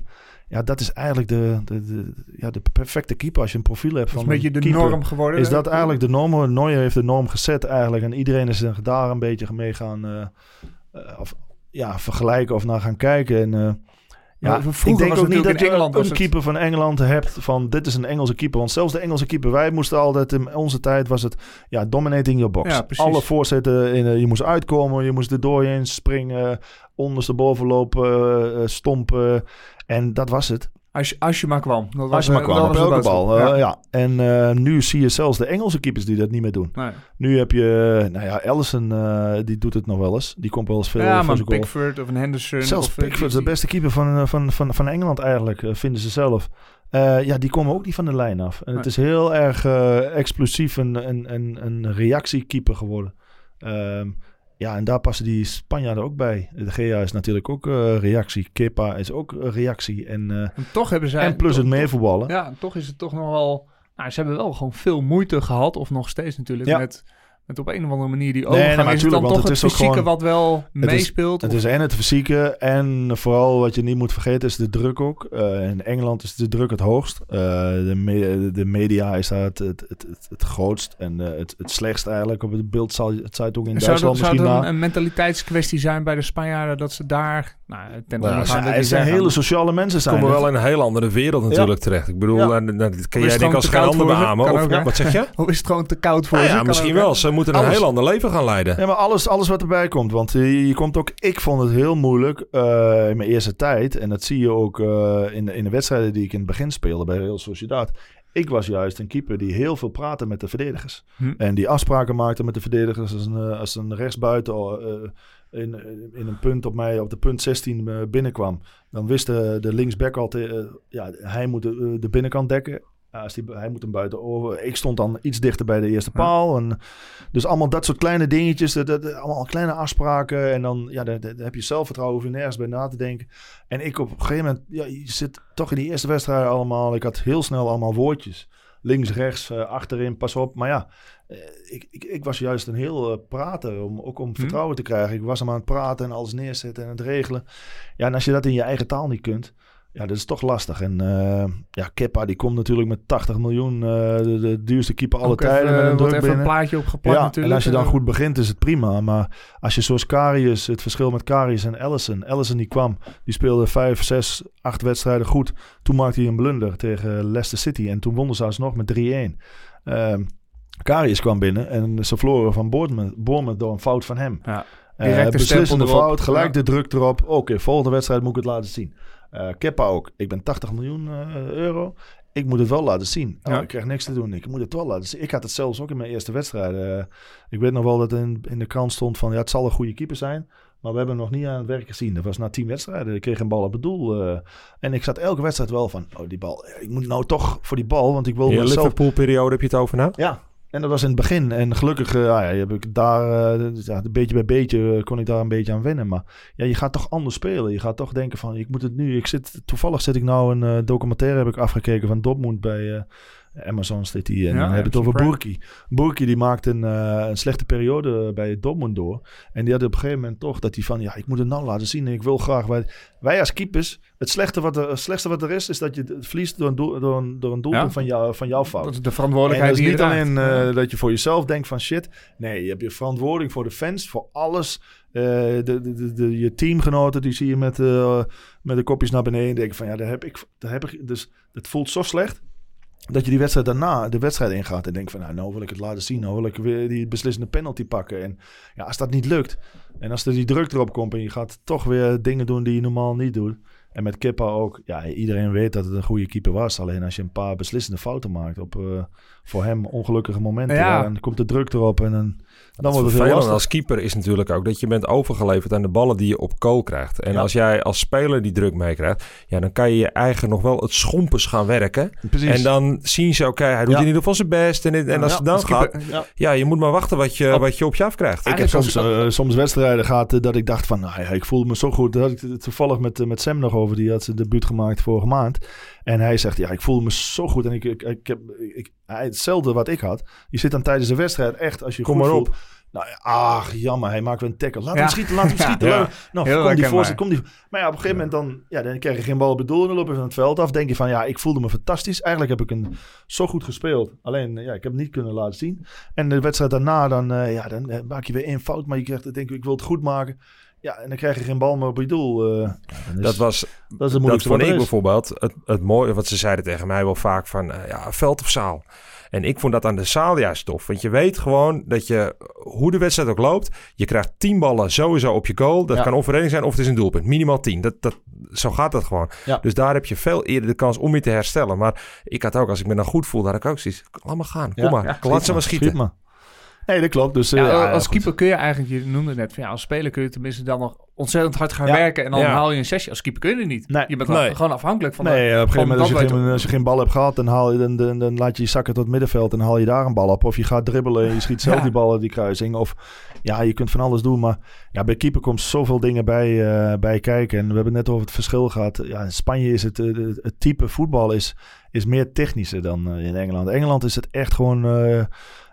ja, dat is eigenlijk de, de, de, ja, de perfecte keeper als je een profiel hebt dat is van een beetje de keeper. norm geworden. Is dat eigenlijk de norm? Neuer heeft de norm gezet eigenlijk. En iedereen is er daar een beetje mee gaan eh, of, ja, vergelijken of naar gaan kijken. En, ja, ik denk ook niet dat je Engeland een keeper van Engeland hebt van dit is een Engelse keeper. Want zelfs de Engelse keeper, wij moesten altijd in onze tijd was het ja, dominating your box. Ja. Alle voorzetten, in, eh, je moest uitkomen, je moest er doorheen springen, ondersteboven lopen, eh, eh, stompen. En dat was het. Als je, als je maar kwam. Dat was, Als je maar eh, kwam, op elke bal. Ja. eh, ja. En eh, nu zie je zelfs de Engelse keepers die dat niet meer doen. Nee. Nu heb je, nou ja, Allison, eh, die doet het nog wel eens. Die komt wel eens veel ja, maar een. Pickford of een Henderson. Zelfs of, eh, Pickford de beste keeper van, eh, van, van, van Engeland eigenlijk, eh, vinden ze zelf. Eh, ja, die komen ook niet van de lijn af. En het is heel erg eh, explosief een, een, een, een reactiekeeper geworden. Ehm, ja, en daar passen die Spanjaarden ook bij. De GA is natuurlijk ook eh, reactie. Kepa is ook eh, reactie. En, eh, En toch hebben zij... en plus toch- het meevoetballen. Ja, toch is het toch nog wel... Nou, ze hebben wel gewoon veel moeite gehad, of nog steeds natuurlijk, Ja. met, met op een of andere manier die nee, overgang. maar is het dan want toch het het, is ook fysieke gewoon- wat wel meespeelt? Het is en het fysieke en vooral wat je niet moet vergeten is de druk ook. Eh, in Engeland is de druk het hoogst. Eh, de, me- de media is daar het, het, het, het, het grootst en eh, het, het slechtst eigenlijk. Op het beeld zal je het zou het ook in zou Duitsland zou misschien het na. een, een mentaliteitskwestie zijn bij de Spanjaarden dat ze daar... Nou, ten Nou, het die zijn hele sociale mensen Ze zijn. komen het. wel in een heel andere wereld natuurlijk terecht. Ik bedoel, Ja. en, en dat kan jij het denk als geen ander ze? beamen. Ook, wat zeg je? Of is het gewoon te koud voor Nou ze? ja, misschien ook, wel. Ze moeten een Alles. heel ander leven gaan leiden. Ja, maar alles, alles wat erbij komt. Want je komt ook... Ik vond het heel moeilijk eh, in mijn eerste tijd. En dat zie je ook eh, in, de, in de wedstrijden die ik in het begin speelde bij Real Sociedad. Ik was juist een keeper die heel veel praatte met de verdedigers. Hm. En die afspraken maakte met de verdedigers. Als een, eh, als een rechtsbuiten eh, in, in een punt op mij, op de punt 16 eh, binnenkwam. Dan wist de, de linksback altijd, eh, ja, hij moet de, de binnenkant dekken. Ja, als die, hij moet hem buiten over. Ik stond dan iets dichter bij de eerste paal. En, dus allemaal dat soort kleine dingetjes. Dat, dat, allemaal kleine afspraken. En dan ja, daar, daar heb je zelfvertrouwen. Hoef je nergens bij na te denken. En ik op een gegeven moment. Ja, je zit toch in die eerste wedstrijd allemaal. Ik had heel snel allemaal woordjes. Links, rechts, eh, achterin, pas op. Maar ja, eh, ik, ik, ik was juist een heel eh, prater. Om, ook om vertrouwen te krijgen. Ik was hem aan het praten en alles neerzetten en het regelen. Ja, en als je dat in je eigen taal niet kunt. Ja, dat is toch lastig. En eh, ja, Kepa die komt natuurlijk met 80 miljoen. eh, de, de duurste keeper alle even, tijden met een wordt druk even een plaatje opgeplakt Ja, natuurlijk. en als je dan Eh, goed begint is het prima. Maar als je zoals Karius, het verschil met Karius en Allison. Allison die kwam, die speelde vijf, zes, acht wedstrijden goed. Toen maakte hij een blunder tegen Leicester City. En toen wonnen ze alsnog met 3-1. Ehm, Karius kwam binnen en ze verloren van Bournemouth, door een fout van hem. Ja. Eh, de beslissende fout, gelijk Ja. de druk erop. Oké, volgende wedstrijd moet ik het laten zien. Eh Kepa ook. Ik ben 80 miljoen eh, euro. Ik moet het wel laten zien. Oh, Ja. Ik krijg niks te doen. Ik moet het wel laten zien. Ik had het zelfs ook in mijn eerste wedstrijd. Eh, ik weet nog wel dat in, in de krant stond van... ja, het zal een goede keeper zijn... maar we hebben hem nog niet aan het werk gezien. Dat was na tien wedstrijden. Ik kreeg een bal op het doel. en ik zat elke wedstrijd wel van... oh, die bal. Ik moet nou toch voor die bal... want ik wil In mezelf Liverpool-periode heb je het over nou? ja, en dat was in het begin. En gelukkig uh, ja, heb ik daar, uh, beetje bij beetje uh, kon ik daar een beetje aan wennen. Maar ja, je gaat toch anders spelen. Je gaat toch denken van, ik moet het nu. Ik zit, toevallig zit ik nou een documentaire heb ik afgekeken van Dortmund bij Amazon zit die. En Ja, dan heb je het over Prime. Burki. Burki die maakte een, uh, een slechte periode bij Dortmund door. En die had op een gegeven moment toch dat hij van, ja, ik moet het nou laten zien. En ik wil graag, wij, wij als keepers, het slechte wat, er, het slechtste wat er is, is dat je het verliest door een, door een, door een doelpunt Ja. van, jou, van jouw fout. Dat is de En verantwoordelijkheid dat is niet alleen eh, dat je voor jezelf denkt van shit. Nee, je hebt je verantwoording voor de fans, voor alles. Eh, de, de, de, de- je teamgenoten, die zie je met, eh, met de kopjes naar beneden. Denken van ja, daar heb ik, daar heb ik. Dus het voelt zo slecht. Dat je die wedstrijd daarna de wedstrijd ingaat en denkt van nou, nou wil ik het laten zien. Nou wil ik weer die beslissende penalty pakken. En ja, als dat niet lukt. En als er die druk erop komt en je gaat toch weer dingen doen die je normaal niet doet. En met Kippa ook. Ja, iedereen weet dat het een goede keeper was. Alleen als je een paar beslissende fouten maakt op eh, voor hem ongelukkige momenten. Ja. dan komt de druk erop en dan, dan wordt het heel lastig. als keeper is natuurlijk ook dat je bent overgeleverd aan de ballen die je op goal krijgt. En Ja. als jij als speler die druk meekrijgt, ja, dan kan je je eigen nog wel het schompers gaan werken. Precies. En dan zien ze, oké, hij doet Ja. in ieder geval zijn best. En, en als het dan Als gaat, ja. ja, je moet maar wachten wat je, Op- wat je op je afkrijgt. Ik heb soms, als- eh, soms wedstrijden gehad eh, dat ik dacht van, nou ja, ik voelde me zo goed. Daar had ik het toevallig met, eh, met Sam nog over. Die had zijn debuut gemaakt vorige maand. En hij zegt, ja, ik voelde me zo goed. En ik, ik, ik heb ik, hij- hetzelfde wat ik had. Je zit dan tijdens de wedstrijd echt, als je Kom goed maar op. voelt. Nou, ach, jammer, hij maakt weer een tackle. Laat Ja. hem schieten, laat hem schieten. Ja. Nou, Heel kom die voorzet, kom die... Maar ja, op een gegeven moment dan, ja, dan krijg je geen bal op het doel. En dan loop je van het veld af. denk je van, ja, ik voelde me fantastisch. Eigenlijk heb ik een, zo goed gespeeld. Alleen, ja, ik heb het niet kunnen laten zien. En de wedstrijd daarna, dan, eh, ja, dan eh, maak je weer één fout. Maar je krijgt, denk ik, ik wil het goed maken. Ja, en dan krijg je geen bal meer op je doel. eh. Ja, is- Dat was, dat is het dat moeilijkste vond ik bijvoorbeeld het, het mooie, wat ze zeiden tegen mij wel vaak van, eh, ja, veld of zaal. En ik vond dat aan de zaal juist tof. Want je weet gewoon dat je, hoe de wedstrijd ook loopt, je krijgt tien ballen sowieso op je goal. Dat Ja. kan overreding zijn of het is een doelpunt. Minimaal tien. Dat, dat, zo gaat dat gewoon. Ja. Dus daar heb je veel eerder de kans om je te herstellen. Maar ik had ook, als ik me dan goed voel, had ik ook zoiets. Laat maar gaan. Kom Ja. maar. Ja, Laat ze maar Schiet schieten. maar. Nee, dat klopt. Dus, eh, Ja, ja, als goed. keeper kun je eigenlijk, je noemde het net, van, ja, als speler kun je tenminste dan nog ontzettend hard gaan Ja. werken en dan haal je een sessie. Als keeper kun je het niet. Nee. Je bent Nee. gewoon afhankelijk van Nee, de, op een gegeven moment als je, geen, als je geen bal hebt gehad, dan, haal je, dan, dan, dan laat je je zakken tot middenveld en haal je daar een bal op. Of je gaat dribbelen en je schiet zelf die bal uit die kruising. Of ja, je kunt van alles doen. Maar ja, bij keeper komt zoveel dingen bij, eh, bij kijken. En we hebben het net over het verschil gehad. Ja, in Spanje is het, eh, het, type voetbal is, is meer technischer dan in Engeland. Engeland is het echt gewoon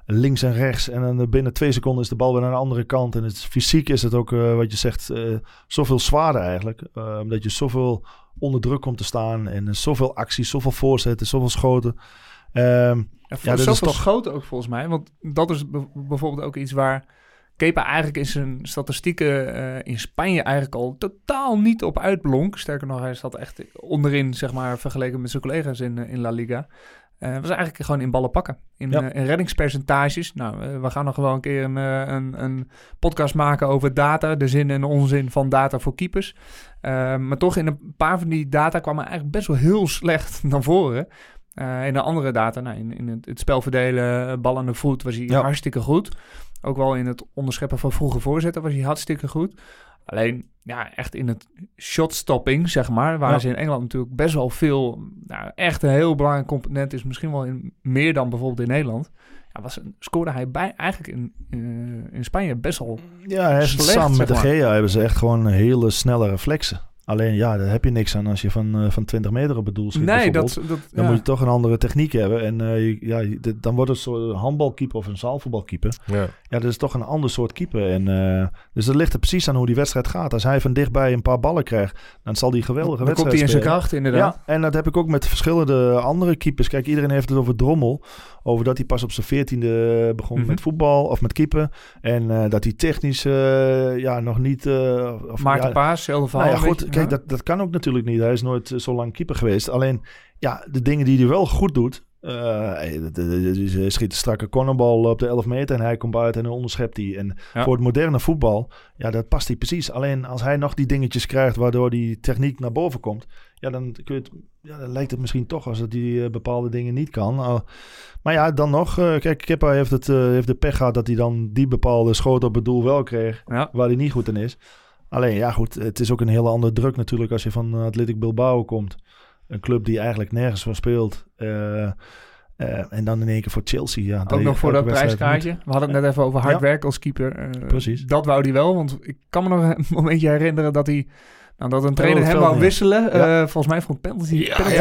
links en rechts. En dan binnen twee seconden is de bal weer naar de andere kant. En het, fysiek is het ook, eh, wat je zegt, eh, zoveel zwaarder eigenlijk. Eh, omdat je zoveel onder druk komt te staan. En zoveel acties, zoveel voorzetten, zoveel schoten. Ehm, Ja, Ja, is zoveel toch- schoten ook volgens mij. Want dat is bijvoorbeeld ook iets waar Kepa eigenlijk in zijn statistieken in Spanje eigenlijk al totaal niet op uitblonk. Sterker nog, hij zat echt onderin, zeg maar, vergeleken met zijn collega's in, in La Liga. Eh was eigenlijk gewoon in ballen pakken. In, Ja. eh, in reddingspercentages. Nou, eh, we gaan nog wel een keer een, een, een podcast maken over data. De zin en onzin van data voor keepers. Eh, maar toch in een paar van die data kwam hij eigenlijk best wel heel slecht naar voren. In de andere data, nou, in, in het, het spel verdelen, bal aan de voet, was hij Ja. hartstikke goed. Ook wel in het onderscheppen van vroege voorzetten was hij hartstikke goed. Alleen, ja, echt in het shotstopping, zeg maar, waar Ja. ze in Engeland natuurlijk best wel veel, nou, echt een heel belangrijk component is, misschien wel in, meer dan bijvoorbeeld in Nederland. Ja, was, scoorde hij bij, eigenlijk in, in, in Spanje best wel ja, hij Slecht, samen met de. Gea hebben ze echt gewoon hele snelle reflexen. Alleen ja, daar heb je niks aan als je van, eh, van 20 meter op het doel schiet. Nee, dat, dat Dan ja. moet je toch een andere techniek hebben. En eh, ja, dit- dan wordt het zo'n handbalkeeper of een zaalvoetbalkeeper. Ja. Ja, dat is toch een ander soort keeper. En, eh, dus dat ligt er precies aan hoe die wedstrijd gaat. Als hij van dichtbij een paar ballen krijgt, dan zal die geweldige dan komt wedstrijd hij in zijn kracht, inderdaad. Ja, en dat heb ik ook met verschillende andere keepers. Kijk, iedereen heeft het over Drommel. Over dat hij pas op zijn veertiende begon Mhm. met voetbal of met keeper. En eh, dat hij technisch eh, ja, nog niet... eh, of, Maarten ja, Paas, verhaal. nou ja, goed. Kijk, dat, dat kan ook natuurlijk niet. Hij is nooit eh, zo lang keeper geweest. Alleen, ja, de dingen die hij wel goed doet... Eh, hij- Hij schiet een strakke cornerbal op de 11 meter en hij komt buiten en onderschept hij. En Ja. voor het moderne voetbal, ja, dat past hij precies. Alleen als hij nog die dingetjes krijgt waardoor die techniek naar boven komt, ja, dan, kun je het, ja, dan lijkt het misschien toch als dat die eh, bepaalde dingen niet kan. Maar ja, dan nog, kijk, Kippa heeft, het, heeft de pech gehad dat hij dan die bepaalde schoot op het doel wel kreeg, Ja. waar hij niet goed in is. Alleen ja, goed, het is ook een hele andere druk natuurlijk als je van Athletic Bilbao komt. Een club die eigenlijk nergens voor speelt. Eh, eh, en dan in één keer voor Chelsea. Ja, Ook nog voor dat prijskaartje. We hadden het net even over hard Ja. werk als keeper. Eh, Precies. Dat wou hij wel, want ik kan me nog een momentje herinneren dat hij... Nou, dat een trainer hem wou wisselen. Ja. eh, volgens mij een penalty. Ja, penalty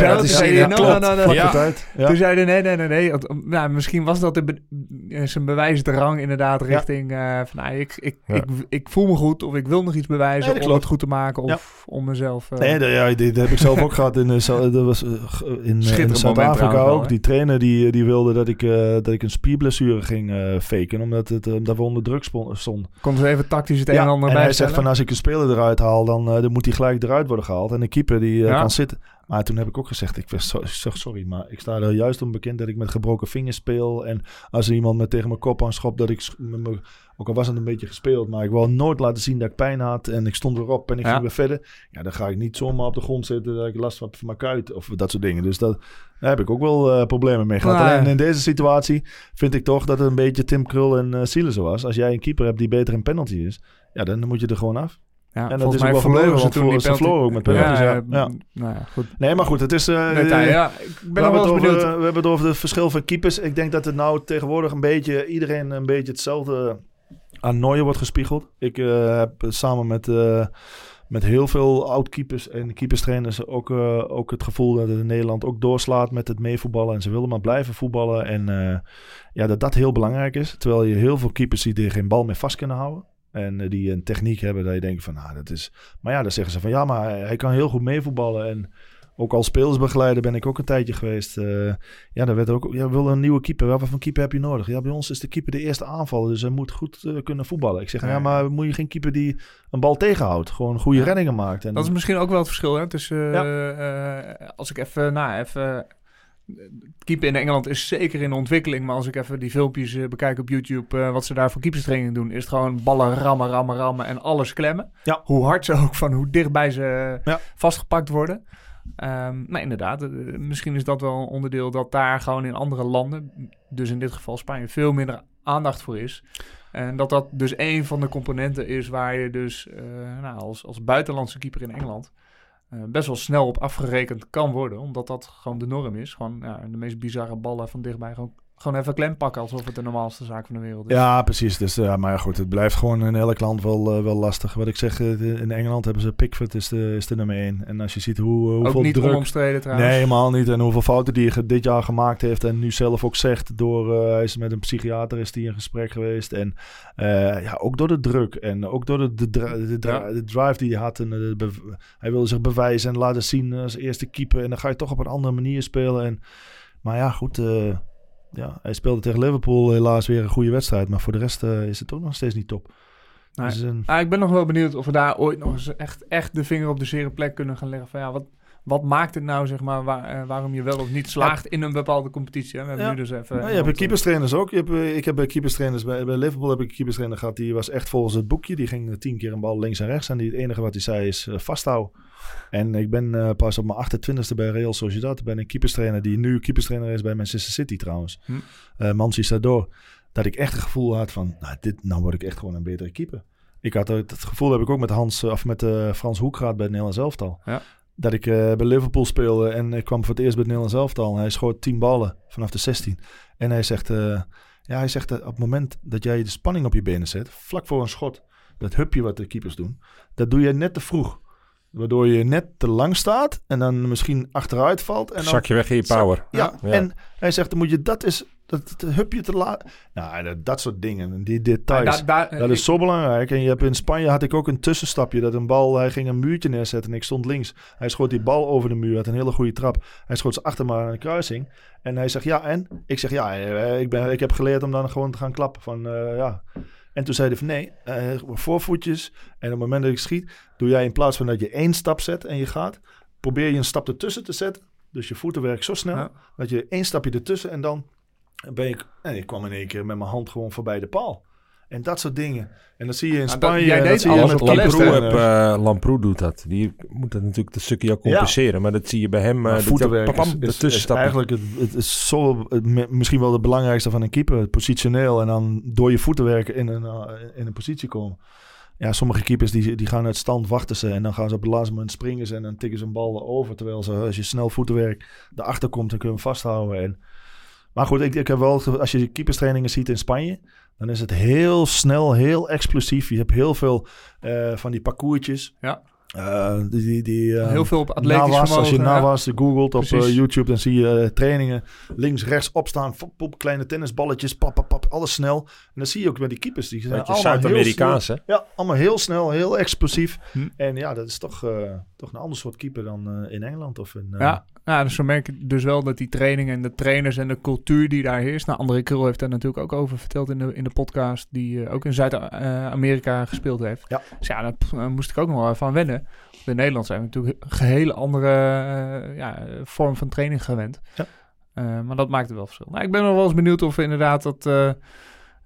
ja, Toen is- zei hij, no, no, no, no. Vlak Ja. de tijd. Ja. Toen zei hij, nee, nee, nee, nee. Want, nou, misschien was dat de be- eh, zijn bewijsdrang inderdaad richting... eh, van, nou, ik, ik, ik, ik voel me goed of ik wil nog iets bewijzen Nee, om het goed te maken of om mezelf... Nee, dat, ja, die, dat heb ik zelf ook gehad in, dat was, in, in Zuid-Afrika wel, ook. Die trainer die, die wilde dat ik, dat ik een spierblessure ging faken. Omdat, het, omdat we onder druk stonden. kon ze even tactisch het een en ander en hij zegt van als ik een speler eruit haal, dan, eh, dan moet hij gelijk eruit worden gehaald. En de keeper die eh, Ja. kan zitten. Maar toen heb ik ook gezegd, ik zeg sorry, maar ik sta er juist om bekend dat ik met gebroken vingers speel. En als er iemand met tegen mijn kop aan schopt, dat ik, ook al was het een beetje gespeeld, maar ik wil nooit laten zien dat ik pijn had. En ik stond weer op en ik Ja. ging weer verder. Ja, dan ga ik niet zomaar op de grond zitten dat ik last heb van mijn kuit of dat soort dingen. Dus dat, daar heb ik ook wel eh, problemen mee gehad. Nou. Alleen in deze situatie vind ik toch dat het een beetje Tim Krul en uh, Sielen was. Als jij een keeper hebt die beter in penalty is, ja, dan moet je er gewoon af. Ja, En dat is mij ook wel verloren ze toen die ze penalty. verloren ook met penalties, ja. Ja. Nou ja, goed. Nee, maar goed, het is... eh, eh, ja. Ik ben we, wel over, we hebben het over het verschil van keepers. Ik denk dat het nou tegenwoordig een beetje... Iedereen een beetje hetzelfde aan wordt gespiegeld. Ik eh, heb samen met, met heel veel oud-keepers en keeperstrainers ook, ook het gevoel dat het in Nederland ook doorslaat met het meevoetballen. En ze willen maar blijven voetballen. En ja, dat dat heel belangrijk is. Terwijl je heel veel keepers ziet die geen bal meer vast kunnen houden. En eh, die een techniek hebben dat je denkt van, nou, dat is... Maar ja, dan zeggen ze van, ja, maar hij, kan heel goed meevoetballen. En ook als spelersbegeleider ben ik ook een tijdje geweest. Eh, ja, daar werd ook, ja, we willen een nieuwe keeper. Wat voor keeper heb je nodig? Ja, bij ons is de keeper de eerste aanvaller, dus hij moet goed eh, kunnen voetballen. Ik zeg, ja, Ja. maar moet je geen keeper die een bal tegenhoudt? Gewoon goede Ja. reddingen maakt. En, Dat is misschien ook wel het verschil hè, tussen... eh, als ik even... Nou, even... Keeper in Engeland is zeker in ontwikkeling. Maar als ik even die filmpjes eh, bekijk op YouTube... eh, wat ze daar voor keeperstraining doen... is het gewoon ballen rammen, rammen, rammen en alles klemmen. Ja. Hoe hard ze ook van hoe dichtbij ze Ja. vastgepakt worden. Ehm, maar inderdaad, eh, misschien is dat wel een onderdeel... dat daar gewoon in andere landen... dus in dit geval Spanje... veel minder aandacht voor is. En dat dat dus een van de componenten is... waar je dus eh, nou, als, als buitenlandse keeper in Engeland... eh, best wel snel op afgerekend kan worden. Omdat dat gewoon de norm is. Gewoon ja, de meest bizarre ballen van dichtbij gewoon, gewoon even klem pakken. Alsof het de normaalste zaak van de wereld is. Ja, precies. Dus, ja, maar goed, het blijft gewoon in elk land wel, eh, wel lastig. Wat ik zeg, eh, in Engeland hebben ze Pickford is de, is de nummer één. En als je ziet hoe, eh, hoeveel Ook niet druk... onomstreden trouwens. Nee, helemaal niet. En hoeveel fouten die hij dit jaar gemaakt heeft. En nu zelf ook zegt door... eh, hij is met een psychiater is die in gesprek geweest. En eh, ja, ook door de druk. En ook door de, de, de, drive die hij had. En de hij wilde zich bewijzen en laten zien als eerste keeper. En dan ga je toch op een andere manier spelen. En, maar ja, goed... ja, hij speelde tegen Liverpool helaas weer een goede wedstrijd. Maar voor de rest eh, is het ook nog steeds niet top. Nee. Dus, een- Ah, ik ben nog wel benieuwd of we daar ooit nog eens echt, echt de vinger op de zere plek kunnen gaan leggen. Van, ja, wat, wat maakt het nou, zeg maar, waar, eh, waarom je wel of niet slaagt in een bepaalde competitie? Hè? We hebben Ja. nu dus even... Nou, je hebt keeperstrainers ook. Je hebt, eh, ik heb eh, keeperstrainers bij, bij Liverpool heb ik een keeperstrainer gehad. Die was echt volgens het boekje. Die ging tien keer een bal links en rechts. En die, het enige wat hij zei is eh, vasthouden. En ik ben eh, pas op mijn 28e bij Real Sociedad. Ben een keeperstrainer die nu keeperstrainer is bij Manchester City trouwens. Hm. Eh Mansi Sador. Dat ik echt het gevoel had van, nou, dit, nou word ik echt gewoon een betere keeper. Ik had het gevoel heb ik ook met Hans, eh, of met eh, Frans Hoek gehad bij het Nederlands elftal. Ja. Dat ik bij Liverpool speelde en ik kwam voor het eerst bij het Nederlands elftal. En hij schoot 10 ballen vanaf de 16. En hij zegt, ja, hij zegt dat op het moment dat jij de spanning op je benen zet, vlak voor een schot, dat hupje wat de keepers doen, dat doe je net te vroeg. Waardoor je net te lang staat en dan misschien achteruit valt. En dan, Zak je weg in je power. ja, Ja. en hij zegt, dan moet je dat is, dat, dat hupje te laat. Nou, dat, dat soort dingen, die Maar details. Dat is ik- zo belangrijk. En je hebt in Spanje had ik ook een tussenstapje. Dat een bal, hij ging een muurtje neerzetten en ik stond links. Hij schoot die bal over de muur. Had een hele goede trap. Hij schoot ze achter me aan een kruising. En hij zegt ja en? Ik zeg ja, eh, ik, ben, ik heb geleerd om dan gewoon te gaan klappen. Van, eh, ja. En toen zei hij van nee, eh, voorvoetjes. En op het moment dat ik schiet, doe jij in plaats van dat je één stap zet en je gaat, probeer je een stap ertussen te zetten. Dus je voeten werken zo snel Ja. dat je één stapje ertussen en dan ben ik... En ik kwam in één keer met mijn hand gewoon voorbij de paal. En dat soort dingen. En dat zie je in Nou, dat- Spanje. jij dat deed zie je alles op Lamproe eh, eh, Lamproe doet dat. Die moet dat natuurlijk een stukje ook compenseren. Maar dat zie je bij hem. Uh, voetenwerk pam, is, eigenlijk het, het is zo, misschien wel het belangrijkste van een keeper. Het positioneel en dan door je voeten werken in een, eh, in een positie komen. Ja, sommige keepers die, die gaan uit stand wachten ze en dan gaan ze op het laatste moment springen ze en dan tikken ze een bal over. Terwijl ze, als je snel voetenwerk erachter komt, dan kun je hem vasthouden. En, maar goed, ik, ik heb wel, als je keeperstrainingen ziet in Spanje, dan is het heel snel, heel explosief. Je hebt heel veel eh, van die parcoursjes. Ja. Eh, die, die, die, eh, Heel veel op atletisch Nawas, als je vermogen, ja. Nawas googelt op YouTube, dan zie je trainingen links, rechts opstaan, pop, pop, kleine tennisballetjes, pap, pap, pap, alles snel. En dan zie je ook met die keepers, die zijn allemaal heel Zuid-Amerikaans, hè? snel. Ja, allemaal heel snel, heel explosief. Hm. En ja, dat is toch, eh, toch een ander soort keeper dan eh, in Engeland of in... eh, Ja, ja, dus zo merk ik dus wel dat die trainingen en de trainers en de cultuur die daar heerst. Nou, André Krul heeft daar natuurlijk ook over verteld in de, in de podcast, die eh, ook in Zuid-Amerika gespeeld heeft. Ja. Dus ja, daar moest ik ook nog wel even aan wennen. In Nederland zijn we natuurlijk een gehele andere eh, ja, vorm van training gewend. Ja. Eh, maar dat maakt het wel verschil. Nou, ik ben nog wel eens benieuwd of we inderdaad dat... eh,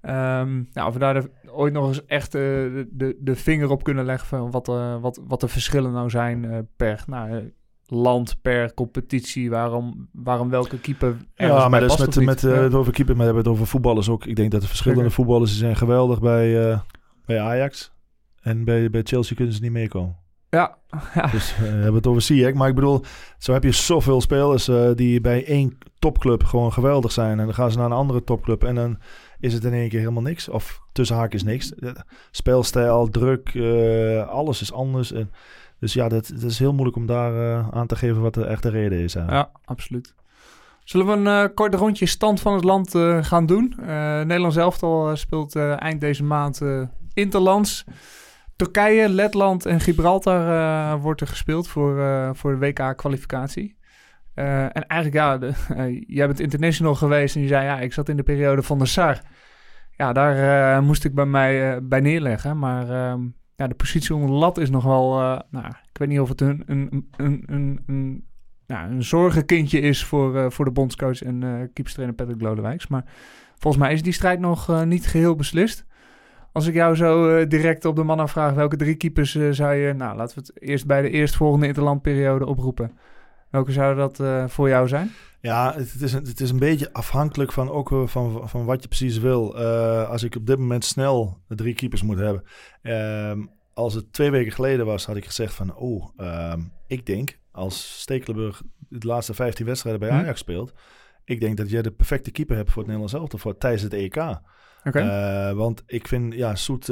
ehm, nou, of we daar de- ooit nog eens echt de, de, de vinger op kunnen leggen van wat, eh, wat, wat de verschillen nou zijn per nou, land, per competitie, waarom, waarom welke keeper Ja, maar dat is met, met eh, Ja. het over keeper, maar we hebben het over voetballers ook. Ik denk dat de verschillende Zeker. voetballers zijn geweldig bij, eh, bij Ajax. En bij, bij Chelsea kunnen ze niet meekomen. ja, ja. Dus eh, we hebben het over Ziyech. Maar ik bedoel, zo heb je zoveel spelers die bij één topclub gewoon geweldig zijn. En dan gaan ze naar een andere topclub en dan is het in één keer helemaal niks. Of tussen haakjes niks. Speelstijl, druk, alles is anders. En, dus ja, dat, dat is heel moeilijk om daar eh, aan te geven wat de echte reden is. Ja, absoluut. Zullen we een eh, kort rondje stand van het land eh, gaan doen? Nederlands elftal eh, speelt eind deze maand interlands. Turkije, Letland en Gibraltar wordt er gespeeld voor, voor de WK-kwalificatie. En eigenlijk, ja, de, jij bent international geweest en je zei, ja, ik zat in de periode van de SAR. Ja, daar moest ik bij mij bij neerleggen. Maar ehm, ja, de positie onder de lat is nog wel, eh, nou, ik weet niet of het een, een, een, een, een nou, een zorgenkindje is voor, eh, voor de bondscoach en eh keeperstrainer Patrick Lodewijks. Maar volgens mij is die strijd nog niet geheel beslist. Als ik jou zo direct op de man afvraag welke drie keepers zou je... Nou, laten we het eerst bij de eerstvolgende interlandperiode oproepen. Welke zouden dat voor jou zijn? Ja, het is, een, het is een beetje afhankelijk van, ook eh, van, van wat je precies wil. Eh, als ik op dit moment snel drie keepers moet hebben. Ehm, als het twee weken geleden was, had ik gezegd van... Oh, ehm, ik denk als Stekelenburg de laatste 15 wedstrijden bij Hm. Ajax speelt... Ik denk dat jij de perfecte keeper hebt voor het Nederlands elftal voor tijdens het EK. Eh, want ik vind, ja, Soet,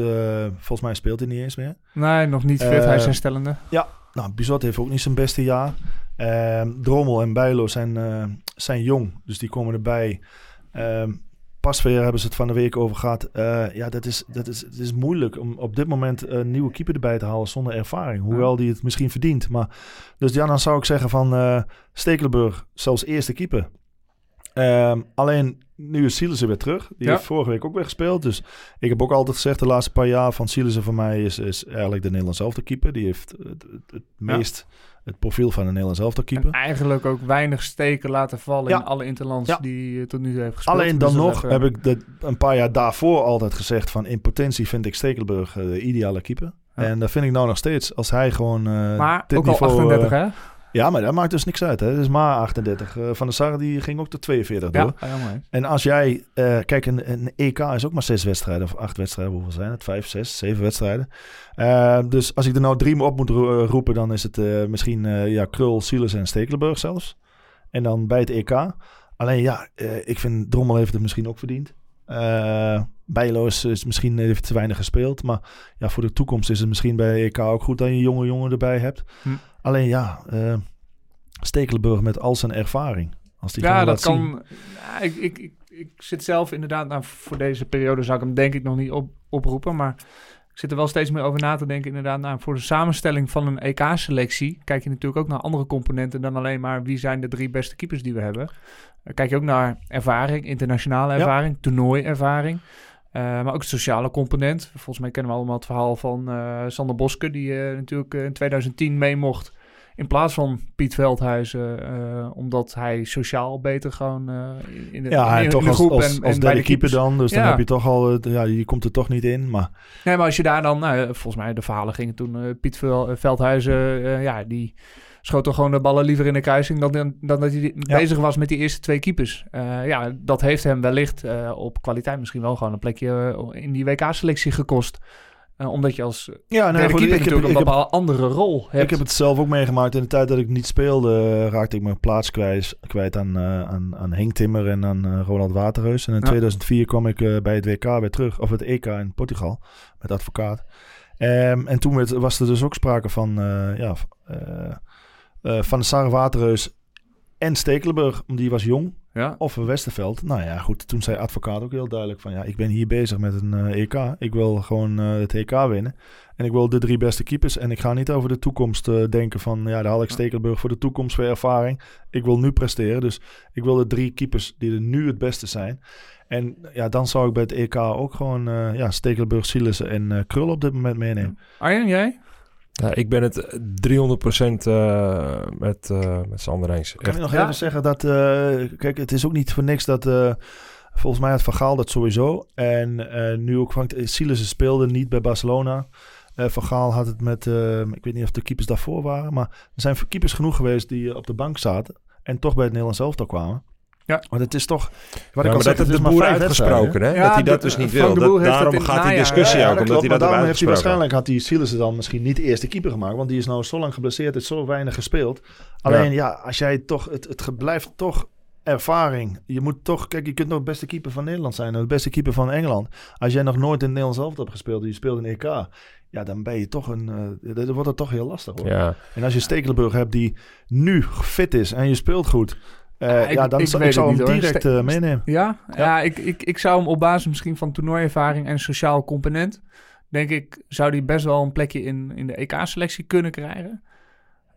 volgens mij speelt hij niet eens meer. nee, nog niet fit. Hij is herstellende. Nou, Bizot heeft ook niet zijn beste jaar. Ehm Drommel en Bijlo zijn, eh, zijn jong, dus die komen erbij. Ehm Pasveer hebben ze het van de week over gehad. Eh, ja, dat is, dat is, het is moeilijk om op dit moment een nieuwe keeper erbij te halen zonder ervaring. Hoewel die het misschien verdient. Maar, dus ja, dan zou ik zeggen van eh Stekelenburg, zelfs eerste keeper. Ehm, alleen nu is Sielissen weer terug. Die Ja. heeft vorige week ook weer gespeeld. Dus ik heb ook altijd gezegd de laatste paar jaar van Sielissen voor mij is, is eigenlijk de Nederlands elftal keeper. Die heeft het, het, het Ja. Het profiel van een Nederlands elftal En keeper. eigenlijk ook weinig steken laten vallen Ja. in alle interlands Ja. die eh, tot nu toe heeft gespeeld. Alleen Dus dan dat nog even- heb ik de, een paar jaar daarvoor altijd gezegd van in potentie vind ik Stekelenburg eh, de ideale keeper. Ja. En dat vind ik nou nog steeds. Als hij gewoon eh, Maar dit ook al niveau, 38, eh, hè? Ja, maar dat maakt dus niks uit. Hè. Dat is maar 38. Eh, van de Sar die ging ook tot 42 door. Ja, helemaal eens. En als jij, eh, kijk, een, een EK is ook maar zes wedstrijden of acht wedstrijden. Hoeveel zijn het? Vijf, zes, zeven wedstrijden. Eh, dus als ik er nou drie op moet ro- roepen, dan is het misschien ja, Krul, Silas en Stekelenburg zelfs. En dan bij het EK. Alleen ja, ik vind Drommel heeft het misschien ook verdiend. Eh Bijlo is, is misschien heeft te weinig gespeeld. Maar ja, voor de toekomst is het misschien bij EK ook goed dat je een jonge jongen erbij hebt. Hm. Alleen ja, eh, Stekelenburg met al zijn ervaring. Als die Ja, dat kan. Ja, ik, ik, ik, ik zit zelf inderdaad, nou, voor deze periode zou ik hem denk ik nog niet op, oproepen. Maar ik zit er wel steeds meer over na te denken. Inderdaad, nou, voor de samenstelling van een EK-selectie kijk je natuurlijk ook naar andere componenten dan alleen maar wie zijn de drie beste keepers die we hebben. Dan kijk je ook naar ervaring, internationale Ja. ervaring, toernooiervaring. Eh, maar ook de sociale component. Volgens mij kennen we allemaal het verhaal van eh, Sander Boske, die eh, natuurlijk eh, in 2010 mee mocht In plaats van Piet Veldhuizen, eh, omdat hij sociaal beter gewoon eh, in de, Ja, in, en toch in de groep als, en, als en derde de keeper dan. Dus dan heb je toch al... eh, Ja, je komt er toch niet in. Maar Nee, maar als je daar dan, nou, volgens mij de verhalen gingen toen eh, Piet Vel- eh, Veldhuizen, eh, ja, die schoot toch gewoon de ballen liever in de kruising dan, dan, dan dat hij Ja. bezig was met die eerste twee keepers. Eh, ja, dat heeft hem wellicht eh, op kwaliteit misschien wel gewoon een plekje eh, in die WK-selectie gekost. Eh, omdat je als ja, derde goed, keeper ik, heb, een bepaalde andere rol hebt. ik heb het zelf ook meegemaakt. In de tijd dat ik niet speelde, eh, raakte ik mijn plaats kwijt, kwijt aan, eh, aan, aan Henk Timmer en aan eh, Ronald Waterreus. En in Ja. 2004 kwam ik eh, bij het WK weer terug, of het EK in Portugal, met advocaat. Ehm, en toen werd, was er dus ook sprake van, eh, ja, eh, eh, van de Sarre Waterreus en Stekelenburg, die was jong. Ja. Of Westerveld. Nou ja, goed. Toen zei advocaat ook heel duidelijk van... ja, ik ben hier bezig met een eh, EK. Ik wil gewoon eh, het EK winnen. En ik wil de drie beste keepers. En ik ga niet over de toekomst eh, denken van... ja, daar haal ik Stekelenburg voor de toekomst, voor ervaring. Ik wil nu presteren. Dus ik wil de drie keepers die er nu het beste zijn. En ja, dan zou ik bij het EK ook gewoon... ja, Stekelenburg, Sielissen en Krul op dit moment meenemen. Arjen, jij? Ja, ik ben het 300% eh met, eh met Sander eens. Kan ik nog Ja. even zeggen dat... eh, kijk, het is ook niet voor niks dat... eh, volgens mij had Van Gaal dat sowieso. En eh, nu ook Frank Sielissen speelde niet bij Barcelona. Eh Van Gaal had het met... eh, ik weet niet of de keepers daarvoor waren. Maar er zijn keepers genoeg geweest die op de bank zaten. En toch bij het Nederlands elftal kwamen. Ja. Want het is toch... Wat Ja, ik al dat zeg, heeft het de boer uitgesproken, hè? Ja, dat hij dat de- dus niet wil. Dat, Boer heeft het daarom gaat die discussie Ja, ook, dat omdat hij dat daarom heeft hij waarschijnlijk had die Sielissen dan misschien niet de eerste keeper gemaakt. Want die is nou zo lang geblesseerd, heeft zo weinig gespeeld. Alleen ja, als jij toch, het, het blijft toch ervaring. Je moet toch, kijk, je kunt nog de beste keeper van Nederland zijn, of de beste keeper van Engeland. Als jij nog nooit in het Nederlands elftal hebt gespeeld en je speelt in EK, ja, dan ben je toch een, eh, dan wordt het toch heel lastig hoor. Ja, En als je Stekelenburg hebt die nu fit is en je speelt goed, eh, Ja, ja, dan ik ik zou hem niet, direct eh, meenemen. Ja, ja. ik, ik, ik zou hem op basis misschien van toernooiervaring en sociaal component, denk ik, zou hij best wel een plekje in, in de EK-selectie kunnen krijgen.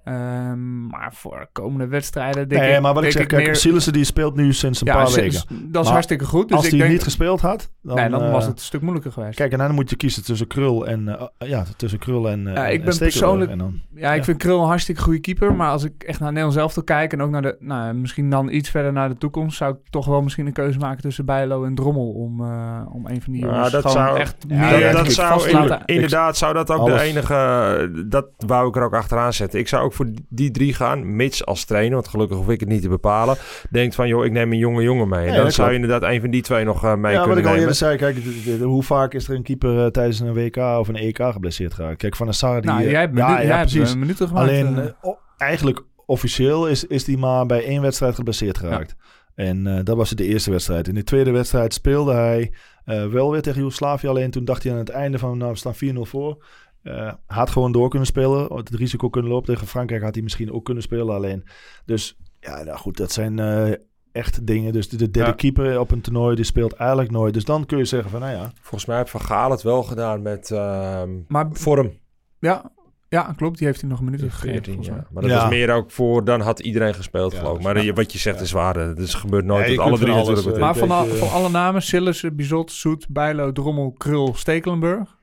Ehm, maar voor komende wedstrijden denk Nee, ik, maar wat ik zeg, kijk, meer- Sielissen die speelt nu sinds een ja, paar weken. dat is Maar hartstikke goed. Dus als hij denk, niet gespeeld had, dan, nee, dan eh, was het een stuk moeilijker geweest. Kijk, en dan moet je kiezen tussen Krul en, eh, ja, tussen Krul en, eh, Ja, ik en ben persoonlijk- En dan, Ja, ik Ja. vind Krul een hartstikke goede keeper. Maar als ik echt naar Nederland zelf te kijken en ook naar de, nou, misschien dan iets verder naar de toekomst, zou ik toch wel misschien een keuze maken tussen Bijlo en Drommel om, eh, om een van die Ja, jongens dat zou- echt Ja, meer dat, zou inderdaad zou dat ook Alles. de enige. Dat wou ik er ook achteraan zetten. Ik zou ook voor die drie gaan, mits als trainer, want gelukkig hoef ik het niet te bepalen. Denkt van joh, ik neem een jonge jongen mee. En Ja, dan zou je inderdaad een van die twee nog eh, mee ja, wat kunnen ik al nemen. eerder zei, kijk, hoe vaak is er een keeper eh, tijdens een WK of een EK geblesseerd geraakt? Kijk, Van der Sar, die... nou, eh, jij hebt, ja, ja, precies. een minuten gemaakt. Alleen, eigenlijk officieel is, is die maar bij één wedstrijd geblesseerd geraakt. En eh, dat was de eerste wedstrijd. In de tweede wedstrijd speelde hij eh, wel weer tegen Joegoslavië. Alleen toen dacht hij aan het einde van, nou, we staan 4-0 voor. Eh, had gewoon door kunnen spelen. Het risico kunnen lopen. Tegen Frankrijk had hij misschien ook kunnen spelen alleen. Dus ja, nou goed, dat zijn eh, echt dingen. Dus de, de derde Ja. keeper op een toernooi, die speelt eigenlijk nooit. Dus dan kun je zeggen van, nou ja. Volgens mij heeft Van Gaal het wel gedaan met ehm, maar vorm. ja, ja, klopt. Die heeft hij nog een minuut gegeven. 14, volgens mij. ja. Maar dat Ja. was meer ook voor, dan had iedereen gespeeld Ja, geloof ik. dus- Maar wat je zegt is waar. Het is gebeurt nooit dat alle drie natuurlijk. Maar van, beetje, al- eh, van alle namen, Sillissen, Bizot, Zoet, Bijlo, Drommel, Krul, Stekelenburg.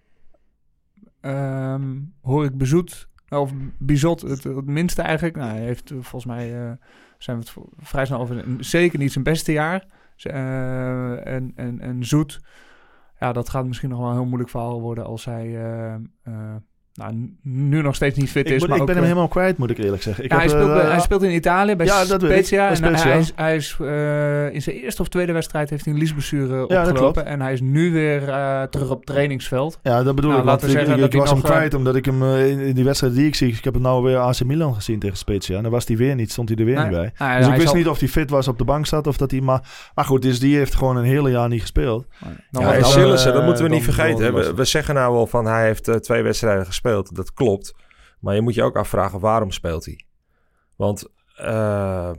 Ehm, hoor ik Bezoet, of Bizot het, het minste eigenlijk. Nou, hij heeft eh, volgens mij, eh, zijn we het vrij snel over, zeker niet zijn beste jaar. Eh, en, en, en Zoet, ja, dat gaat misschien nog wel een heel moeilijk verhaal worden als hij nou, nu nog steeds niet fit Ik, is. moet- maar ik ook, ben hem eh, helemaal kwijt, moet ik eerlijk zeggen. Ik ja, hij, heb, speelt, eh, hij speelt in Italië bij Ja, dat weet ik. Spezia. En Spezia. hij is, hij is eh, in zijn eerste of tweede wedstrijd heeft hij een liesblessure opgelopen. En hij is nu weer eh, terug op trainingsveld. Ja, dat bedoel Nou, ik. laten Want we ik, zeggen ik, dat ik was hem nog, kwijt omdat ik hem in, in die wedstrijd die ik zie... Ik heb het nou weer AC Milan gezien tegen Spezia. En dan was hij weer niet, stond hij er weer Nee. niet bij. Nou, Dus ik wist zal- niet of hij fit was op de bank zat of dat hij maar... Maar goed, dus die heeft gewoon een hele jaar niet gespeeld. Ja, en Sillissen, dat moeten we niet vergeten. We, zeggen nou wel van hij heeft twee wedstrijden gespeeld. Dat klopt. Maar je moet je ook afvragen waarom speelt hij? Want eh,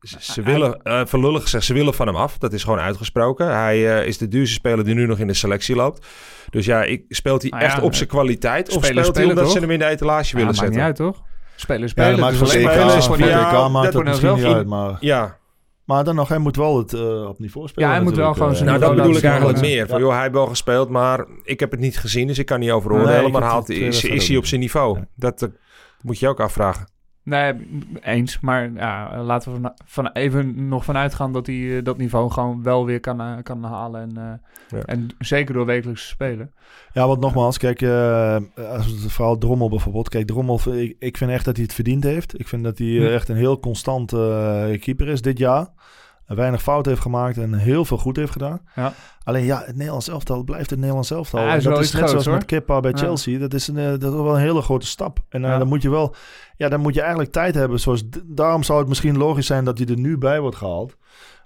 ze, willen, eh verlullig gezegd, ze willen van hem af. Dat is gewoon uitgesproken. Hij eh, is de duurste speler die nu nog in de selectie loopt. Dus ja, ik, speelt hij ja, echt op zijn kwaliteit? Of spelers speelt hij omdat ze hem in de etalage Ja, willen maakt zetten? niet uit, toch? Spelen, Ja, spelen. dat maakt Dus voor alleen EK, spelen is voor de EK maakt misschien niet uit. Maar, Ja, maar dan nog, hij moet wel het eh, op niveau spelen Ja, hij moet wel gewoon eh. zijn nou dat bedoel ik eigenlijk meer. Van, joh, hij heeft wel gespeeld, maar ik heb het niet gezien, dus ik kan niet over Nee, oordelen. ik maar haalt, het is, is hij op zijn niveau? Ja. Dat eh, moet je ook afvragen. Nee, eens. Maar ja, laten we van, van even nog vanuit gaan dat hij eh, dat niveau gewoon wel weer kan, eh, kan halen. En, eh, Ja. en zeker door wekelijks spelen. Ja, want nogmaals, kijk, als het vooral Drommel bijvoorbeeld. Kijk, Drommel, ik, ik vind echt dat hij het verdiend heeft. Ik vind dat hij Hm. echt een heel constant keeper is dit jaar. Weinig fout heeft gemaakt en heel veel goed heeft gedaan. Ja. Alleen ja, het Nederlands elftal blijft het Nederlands elftal. Ja, is dat is net zoals hoor. met Kepa bij Ja. Chelsea. Dat, is een, eh, dat is wel een hele grote stap. En eh, dan moet je wel, ja, dan moet je eigenlijk tijd hebben. Zoals, daarom zou het misschien logisch zijn dat hij er nu bij wordt gehaald.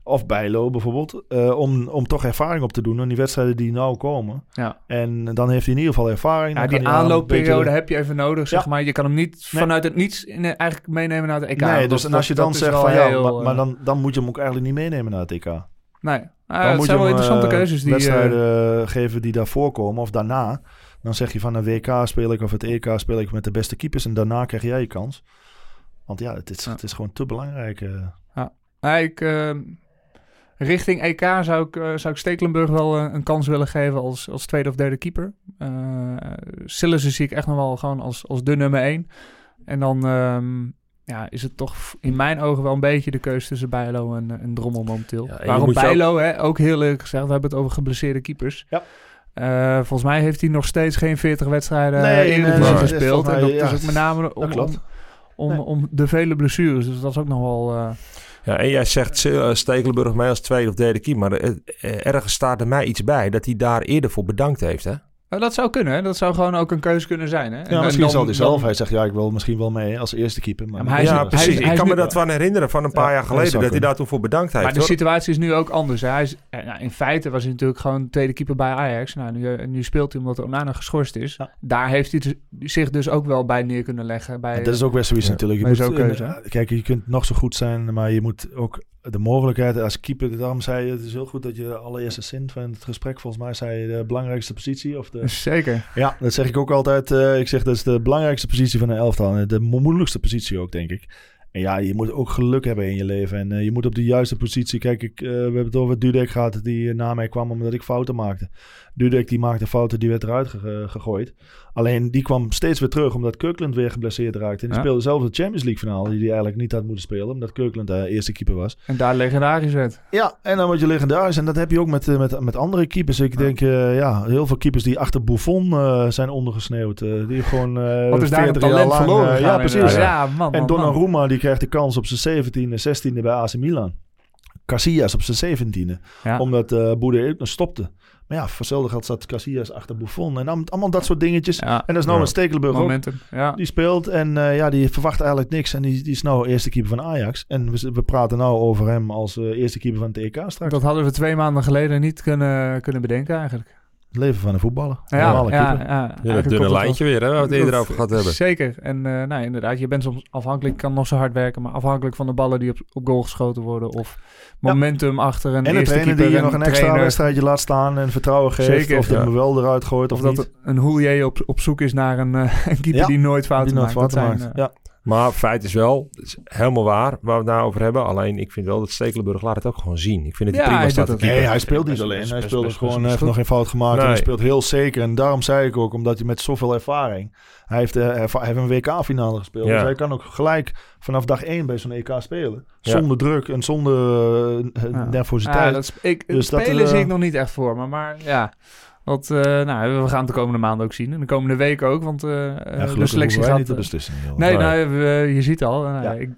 Of Bijlo bijvoorbeeld. eh, om, om toch ervaring op te doen in die wedstrijden die nou komen. Ja. En dan heeft hij in ieder geval ervaring. Ja, die aan aanloopperiode beetje- heb je even nodig, zeg maar. Je kan hem niet Nee. vanuit het niets in, eigenlijk meenemen naar het EK. Nee, dus en als je dan zegt van ja, maar, maar eh, dan, dan moet je hem ook eigenlijk niet meenemen naar het EK. Nee, Ah, moet zijn je wel hem, interessante eh, keuzes die... eh, wedstrijden geven die daarvoor komen of daarna. Dan zeg je van een WK speel ik of het EK speel ik met de beste keepers en daarna krijg jij je kans. Want ja, het is, Ja. het is gewoon te belangrijk. eh. Ja, ik, eh, richting EK zou ik, eh, zou ik Stekelenburg wel eh, een kans willen geven als, als tweede of derde keeper. Uh, Sillissen zie ik echt nog wel gewoon als, als de nummer één. En dan ehm, ja, is het toch in mijn ogen wel een beetje de keuze tussen Bijlo en, eh, en Drommel momenteel. Ja, en je Waarom Bijlo, hè, ook heel eerlijk gezegd, we hebben het over geblesseerde keepers. Ja. Volgens mij heeft hij nog steeds geen 40 wedstrijden Nee, nee, nee, gespeeld. En dat is ook met name om, om, om, om de vele blessures. Dus dat is ook nog wel... eh, Ja, en jij zegt uh, Stekelenburg mij als tweede of derde keeper. Maar uh, ergens staat er mij iets bij dat hij daar eerder voor bedankt heeft, hè? Nou, dat zou kunnen. Hè? Dat zou gewoon ook een keuze kunnen zijn. Hè? Ja, En misschien dan- zal hij zelf. dan- Hij zegt ja, ik wil misschien wel mee als eerste keeper. Maar, Ja, maar hij is ja, nu- precies. hij is- hij ik kan me dat van herinneren van een paar Ja, jaar dat geleden. zou Dat, hij kunnen. daar toen voor bedankt heeft. Maar de situatie is nu ook anders. Hè? Hij is, eh, nou, in feite was hij natuurlijk gewoon tweede keeper bij Ajax. Nou, nu, eh, nu speelt hij omdat Onana geschorst is. Ja. Daar heeft hij dus- zich dus ook wel bij neer kunnen leggen. Bij, Ja, dat is ook weer zoiets Ja. natuurlijk. Je Maar moet, keuze, eh, hè? kijk, je kunt nog zo goed zijn, maar je moet ook de mogelijkheid als keeper. Daarom zei je, het is heel goed dat je de allereerste zin van het gesprek, volgens mij zei je de belangrijkste positie. Of de, Zeker. ja, dat zeg ik ook altijd. eh, ik zeg dat is de belangrijkste positie van een elftal. De mo- moeilijkste positie ook, denk ik. En ja, je moet ook geluk hebben in je leven. En eh, je moet op de juiste positie. Kijk, ik, eh, we hebben het over Dudek gehad, die na mij kwam omdat ik fouten maakte. Dudek die maakte fouten, die werd eruit ge- gegooid. Alleen die kwam steeds weer terug omdat Kirkland weer geblesseerd raakte. En die Ja. speelde zelf de Champions League finale, die hij eigenlijk niet had moeten spelen, omdat Kirkland de eerste keeper was. En daar legendarisch werd. Ja, en dan word je legendarisch. En dat heb je ook met, eh, met, met andere keepers. Ik denk, eh, ja, heel veel keepers die achter Buffon eh, zijn ondergesneeuwd. eh, die gewoon eh Wat is daar een 40 jaar talent lang, verloren eh, ja, precies. Ja. Man, man, En man. Donnarumma die krijgt de kans op zijn 17e, 16e bij AC Milan. Casillas op zijn 17e. Ja. Omdat eh Boede stopte. Maar ja, voor hetzelfde geld zat Casillas achter Buffon. En dan- allemaal dat soort dingetjes. Ja, En dat is nou Ja. met Stekelenburg ook. momentum. Ja. Die speelt en eh, ja, die verwacht eigenlijk niks. En die, die is nou eerste keeper van Ajax. En we, we praten nou over hem als eh, eerste keeper van het EK straks. Dat hadden we twee maanden geleden niet kunnen, kunnen bedenken eigenlijk. Het leven van een voetballer. Ja, ja, ja, Ja, dat dunne lijntje weer, hè, waar we het eerder over gehad hebben. Zeker. En eh nou, inderdaad, je bent soms afhankelijk, kan nog zo hard werken, maar afhankelijk van de ballen die op, op goal geschoten worden of momentum achter een En de eerste trainer keeper die je en nog een extra trainer. wedstrijdje laat staan en vertrouwen geeft. Zeker, of ja. hem wel eruit gooit of, Of dat niet. een Hoelier op, op zoek is naar een, eh, een keeper Ja, die nooit fouten die nooit maakt. Dat fouten zijn, maakt. eh, ja. Maar feit is wel, het is helemaal waar waar we het nou over hebben. Alleen ik vind wel dat Stekelenburg laat het ook gewoon zien. Ik vind het Ja, prima hij staat dat. Nee, hij speelt niet alleen. Hij speelt best- gewoon, heeft nog geen fout gemaakt. En hij speelt heel zeker. En daarom zei ik ook, omdat hij met zoveel ervaring... Hij heeft, eh, erva- hij heeft een WK-finale gespeeld. Ja. Dus hij kan ook gelijk vanaf dag één bij zo'n EK spelen. Ja. Zonder druk en zonder eh, Ja. nervositeit. Ja, dat is, ik, Dus dat, spelen eh, zie ik nog niet echt voor me, maar ja. Want, eh, nou, we gaan het de komende maanden ook zien. En de komende weken ook, want eh, Ja, eh, de gelukkig selectie gaat... niet te eh, beslissen. Nee, nou, we- je ziet al. eh, Ja. ik,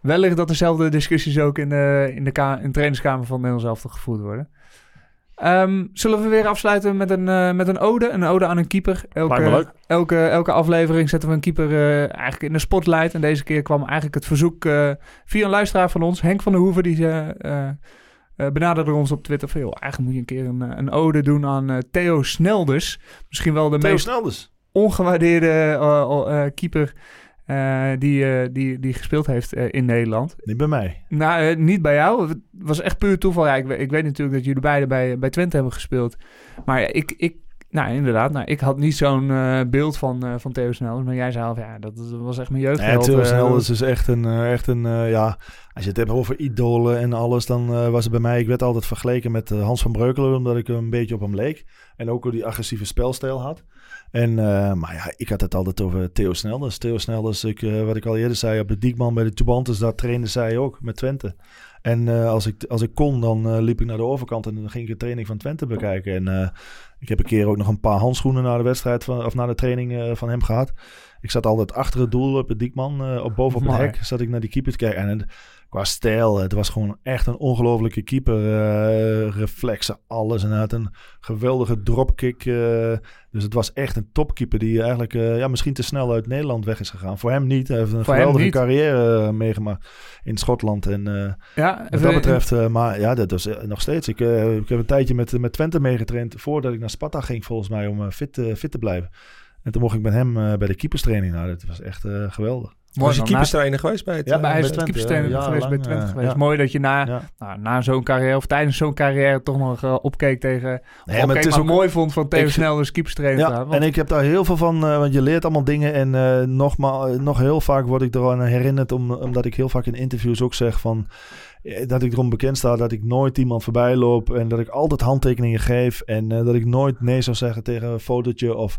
wellicht dat dezelfde discussies ook in de, in de, ka- in de trainingskamer van Nederland zelf gevoerd worden. Ehm, zullen we weer afsluiten met een, eh, met een ode? Een ode aan een keeper. Elke, leuk. elke, elke aflevering zetten we een keeper eh, eigenlijk in de spotlight. En deze keer kwam eigenlijk het verzoek eh, via een luisteraar van ons, Henk van der Hoeven, die eh, benaderde ons op Twitter van, joh, eigenlijk moet je een keer een, eh, een ode doen aan eh, Theo Snelders. Misschien wel de Theo meest Snelders. ongewaardeerde keeper die, die, die gespeeld heeft in Nederland. Niet bij mij. Nou, niet bij jou. Het was echt puur toeval. Ja, ik, ik weet natuurlijk dat jullie beiden bij, bij Twente hebben gespeeld. Maar ik, ik, nou inderdaad, nou, ik had niet zo'n eh, beeld van, eh, van Theo Snelders. Maar jij zei al, ja, dat, dat was echt mijn Ja, jeugdheld. Theo eh, Snelders is echt een, echt een ja... als je het hebt over idolen en alles, dan was het bij mij... Ik werd altijd vergeleken met Hans van Breukelen, omdat ik een beetje op hem leek. En ook hoe die agressieve spelstijl had. En, maar ja, ik had het altijd over Theo Snelders. Theo Snelders, ik, wat ik al eerder zei, op de Diekman bij de Tubantes, daar trainde zij ook met Twente. En eh, als, ik, als ik kon, dan eh, liep ik naar de overkant en dan ging ik de training van Twente bekijken. En eh, ik heb een keer ook nog een paar handschoenen naar de wedstrijd van, of naar de training van hem gehad. Ik zat altijd achter het doel op het Diekman, op boven op het hek, zat ik naar die keeper te kijken. En qua stijl, het was gewoon echt een ongelofelijke keeper. eh, reflexen, alles. En hij had een geweldige dropkick. eh, dus het was echt een topkeeper die eigenlijk eh, ja, misschien te snel uit Nederland weg is gegaan. Voor hem niet. Hij heeft een Voor geweldige carrière meegemaakt in Schotland. En Ja, wat dat betreft, maar ja, dat eh, nog steeds. Ik, ik heb een tijdje met, met Twente meegetraind voordat ik naar Sparta ging, volgens mij, om fit, fit te blijven. En toen mocht ik met hem bij de keeperstraining. Nou, dat was echt geweldig. Mooi, Was je keeperstrainer geweest bij het... Ja, eh, Maar hij is bij Twente, keeperstrainer ja, geweest bij Twente eh, geweest. ja. Mooi dat je na, Ja. nou, na zo'n carrière, of tijdens zo'n carrière, toch nog eh, opkeek tegen... Nee, opkeek, maar het is maar ook mooi vond van Theo Snel dus keeperstrainer Ja, en ik heb daar heel veel van, eh, want je leert allemaal dingen. En eh nogmaals, nog heel vaak word ik eraan herinnerd, om, omdat ik heel vaak in interviews ook zeg van... eh, Dat ik erom bekend sta dat ik nooit iemand voorbij loop en dat ik altijd handtekeningen geef. En eh, dat ik nooit nee zou zeggen tegen een fotootje of,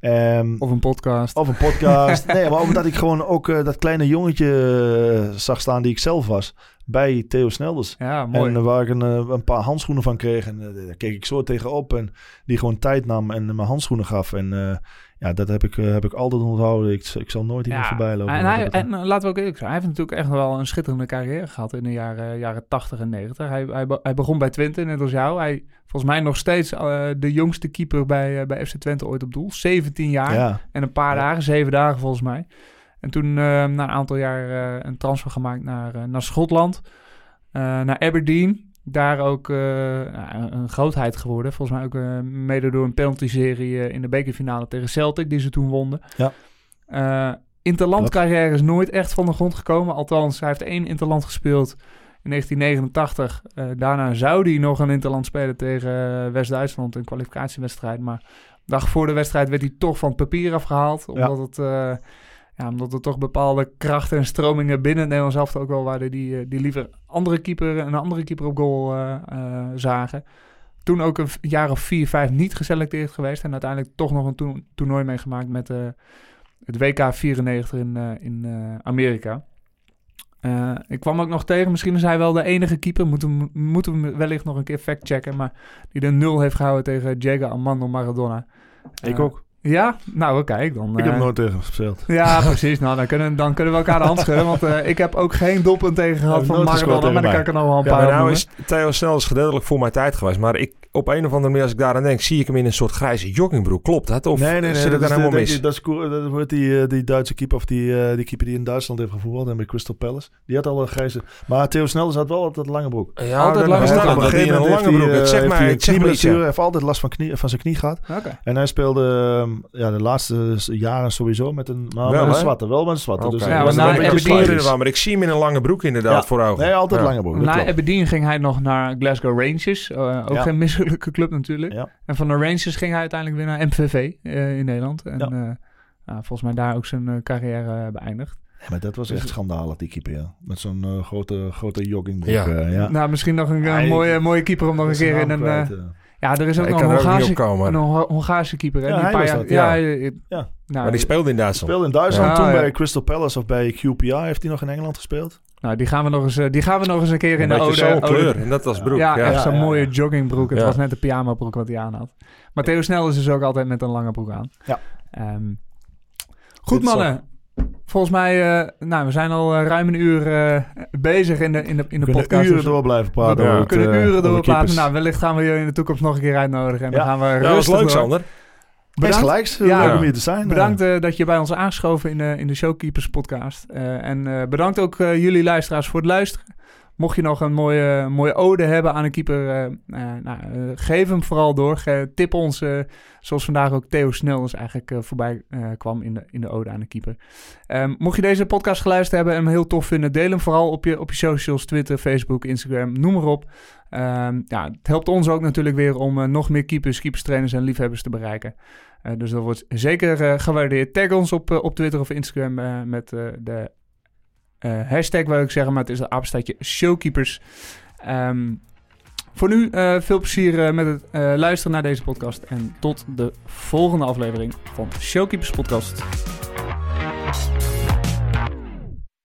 ehm, Of een podcast. of een podcast. nee, maar ook dat ik gewoon ook eh, dat kleine jongetje eh, zag staan die ik zelf was bij Theo Snelders. Ja, mooi. En waar ik een, eh, een paar handschoenen van kreeg. En eh, daar keek ik zo tegenop. En die gewoon tijd nam en mijn handschoenen gaf. En eh, ja, dat heb ik, heb ik altijd onthouden. Ik, ik zal nooit iemand voorbij lopen. En, hij, en laten we ook eerlijk zijn, hij heeft natuurlijk echt wel een schitterende carrière gehad in de jaren, jaren 80 en 90. Hij, hij, hij begon bij Twente, net als jou. Hij volgens mij nog steeds de jongste keeper bij, bij FC Twente ooit op doel. 17 jaar ja, en een paar Ja. dagen, zeven dagen volgens mij. En toen eh, na een aantal jaar eh, een transfer gemaakt naar, eh, naar Schotland, naar Aberdeen. Daar ook nou, een- grootheid geworden. Volgens mij ook mede door een penalty-serie in de bekerfinale tegen Celtic, die ze toen wonnen. Ja. Interlandcarrière is nooit echt van de grond gekomen. Althans, hij heeft één interland gespeeld in 1989. Eh, daarna zou hij nog een interland spelen tegen West-Duitsland, een kwalificatiewedstrijd. Maar de dag voor de wedstrijd werd hij toch van het papier afgehaald. Omdat, het, ja, omdat er toch bepaalde krachten en stromingen binnen het Nederlands elftal ook wel waren die, eh, die liever andere keeper, een andere keeper op goal eh, eh, zagen. Toen ook een jaar of vier, vijf niet geselecteerd geweest. En uiteindelijk toch nog een to- toernooi meegemaakt met het WK 94 in, in Amerika. Ik kwam ook nog tegen, misschien is hij wel de enige keeper. Moeten, we- moeten we wellicht nog een keer factchecken. Maar die de nul heeft gehouden tegen Diego Armando Maradona. ik ook. Ja? Nou, kijk dan. Ik heb eh, nooit tegen hem gespeeld. ja, precies. Nou, dan kunnen, dan kunnen we elkaar de hand schudden. Want eh, ik heb ook geen doelpunt tegen gehad van Maradona. Maar dan kan ik er nog wel een Ja, paar maar nou is Theo Snel is gedeeltelijk voor mijn tijd geweest. Maar ik, op een of andere manier, als ik daaraan denk, zie ik hem in een soort grijze joggingbroek. Klopt dat? Of nee, nee, nee. zit het dat dan is helemaal mis? die- Dat is dat wordt die, eh, die Duitse keeper, of die, eh, die keeper die in Duitsland heeft gevoetbald en bij Crystal Palace. Die had al een grijze. Maar Theo Snelders had wel altijd een lange broek. ja, Altijd lange broek. dat op een gegeven moment lange heeft broek. hij, Het eh, zegt het zegt knieblessure, Hij heeft altijd last van, knie, van zijn knie gehad. Oké. En hij speelde ehm, ja, de laatste jaren sowieso met een, maar Wel, met een hè? zwarte. Wel met een zwarte. Dus Ja, hij maar na ik Aberdeen- maar zie hem in een lange broek inderdaad voor ogen. Nee, altijd lange broek. Na. Aberdeen ging hij nog naar Glasgow Rangers. ook geen club natuurlijk. Ja. En van de Rangers ging hij uiteindelijk weer naar MVV eh, in Nederland. En Ja. eh, nou, volgens mij daar ook zijn eh, carrière beëindigd. Ja, maar dat was echt schandalig, die keeper. Ja. Met zo'n grote, grote joggingbroek. Ja. eh, ja. Nou, misschien nog een, Hij- mooie, mooie keeper om nog een keer in een... kwijt, ja, er is ook nog een Hongaarse, een Honga- Hongaarse keeper. Hè, die paar was jaar, dat, ja. ja. Ja. Nou, Maar die speelde in Duitsland. Speelde in Duitsland, Ja. toen ja. bij Crystal Palace of bij QPR. Heeft hij nog in Engeland gespeeld? Nou, die gaan we nog eens, eh, die gaan we nog eens een keer in Een de ode... zo'n ode- kleur. En dat als broek. Ja, Ja, echt zo'n ja, mooie ja. joggingbroek. Het Ja. was net de pyjama broek wat hij aan had. Maar Theo Snel is dus ook altijd met een lange broek aan. Ja. Ehm, goed mannen. Volgens mij, eh, nou, we zijn al eh, ruim een uur eh, bezig in de, in de, in de We kunnen podcast. uren Dus door blijven praten. we, over we het, kunnen uren doorpraten. keepers. Nou, wellicht gaan we je in de toekomst nog een keer uitnodigen. En Ja. dan gaan we Ja, dat was rustig leuk, door. Sander. Bedankt, gelijks. Ja. Leuk om hier te zijn. bedankt eh, dat je bij ons aangeschoven in de, in de Showkeepers podcast. Eh, en eh, bedankt ook eh, jullie luisteraars voor het luisteren. Mocht je nog een mooie, mooie ode hebben aan een keeper, eh, eh, nou, eh, geef hem vooral door. Ge- tip ons, eh, zoals vandaag ook Theo Snel dus eigenlijk eh, voorbij eh, kwam in de, in de ode aan de keeper. Ehm, mocht je deze podcast geluisterd hebben en hem heel tof vinden, deel hem vooral op je, op je socials, Twitter, Facebook, Instagram, noem maar op. Ehm, ja, het helpt ons ook natuurlijk weer om eh, nog meer keepers, keeperstrainers en liefhebbers te bereiken. Eh, dus dat wordt zeker eh, gewaardeerd. Tag ons op, eh, op Twitter of Instagram met de hashtag wil ik zeggen, maar het is een apenstaatje Showkeepers. Ehm, voor nu veel plezier met het luisteren naar deze podcast. En tot de volgende aflevering van Showkeepers Podcast.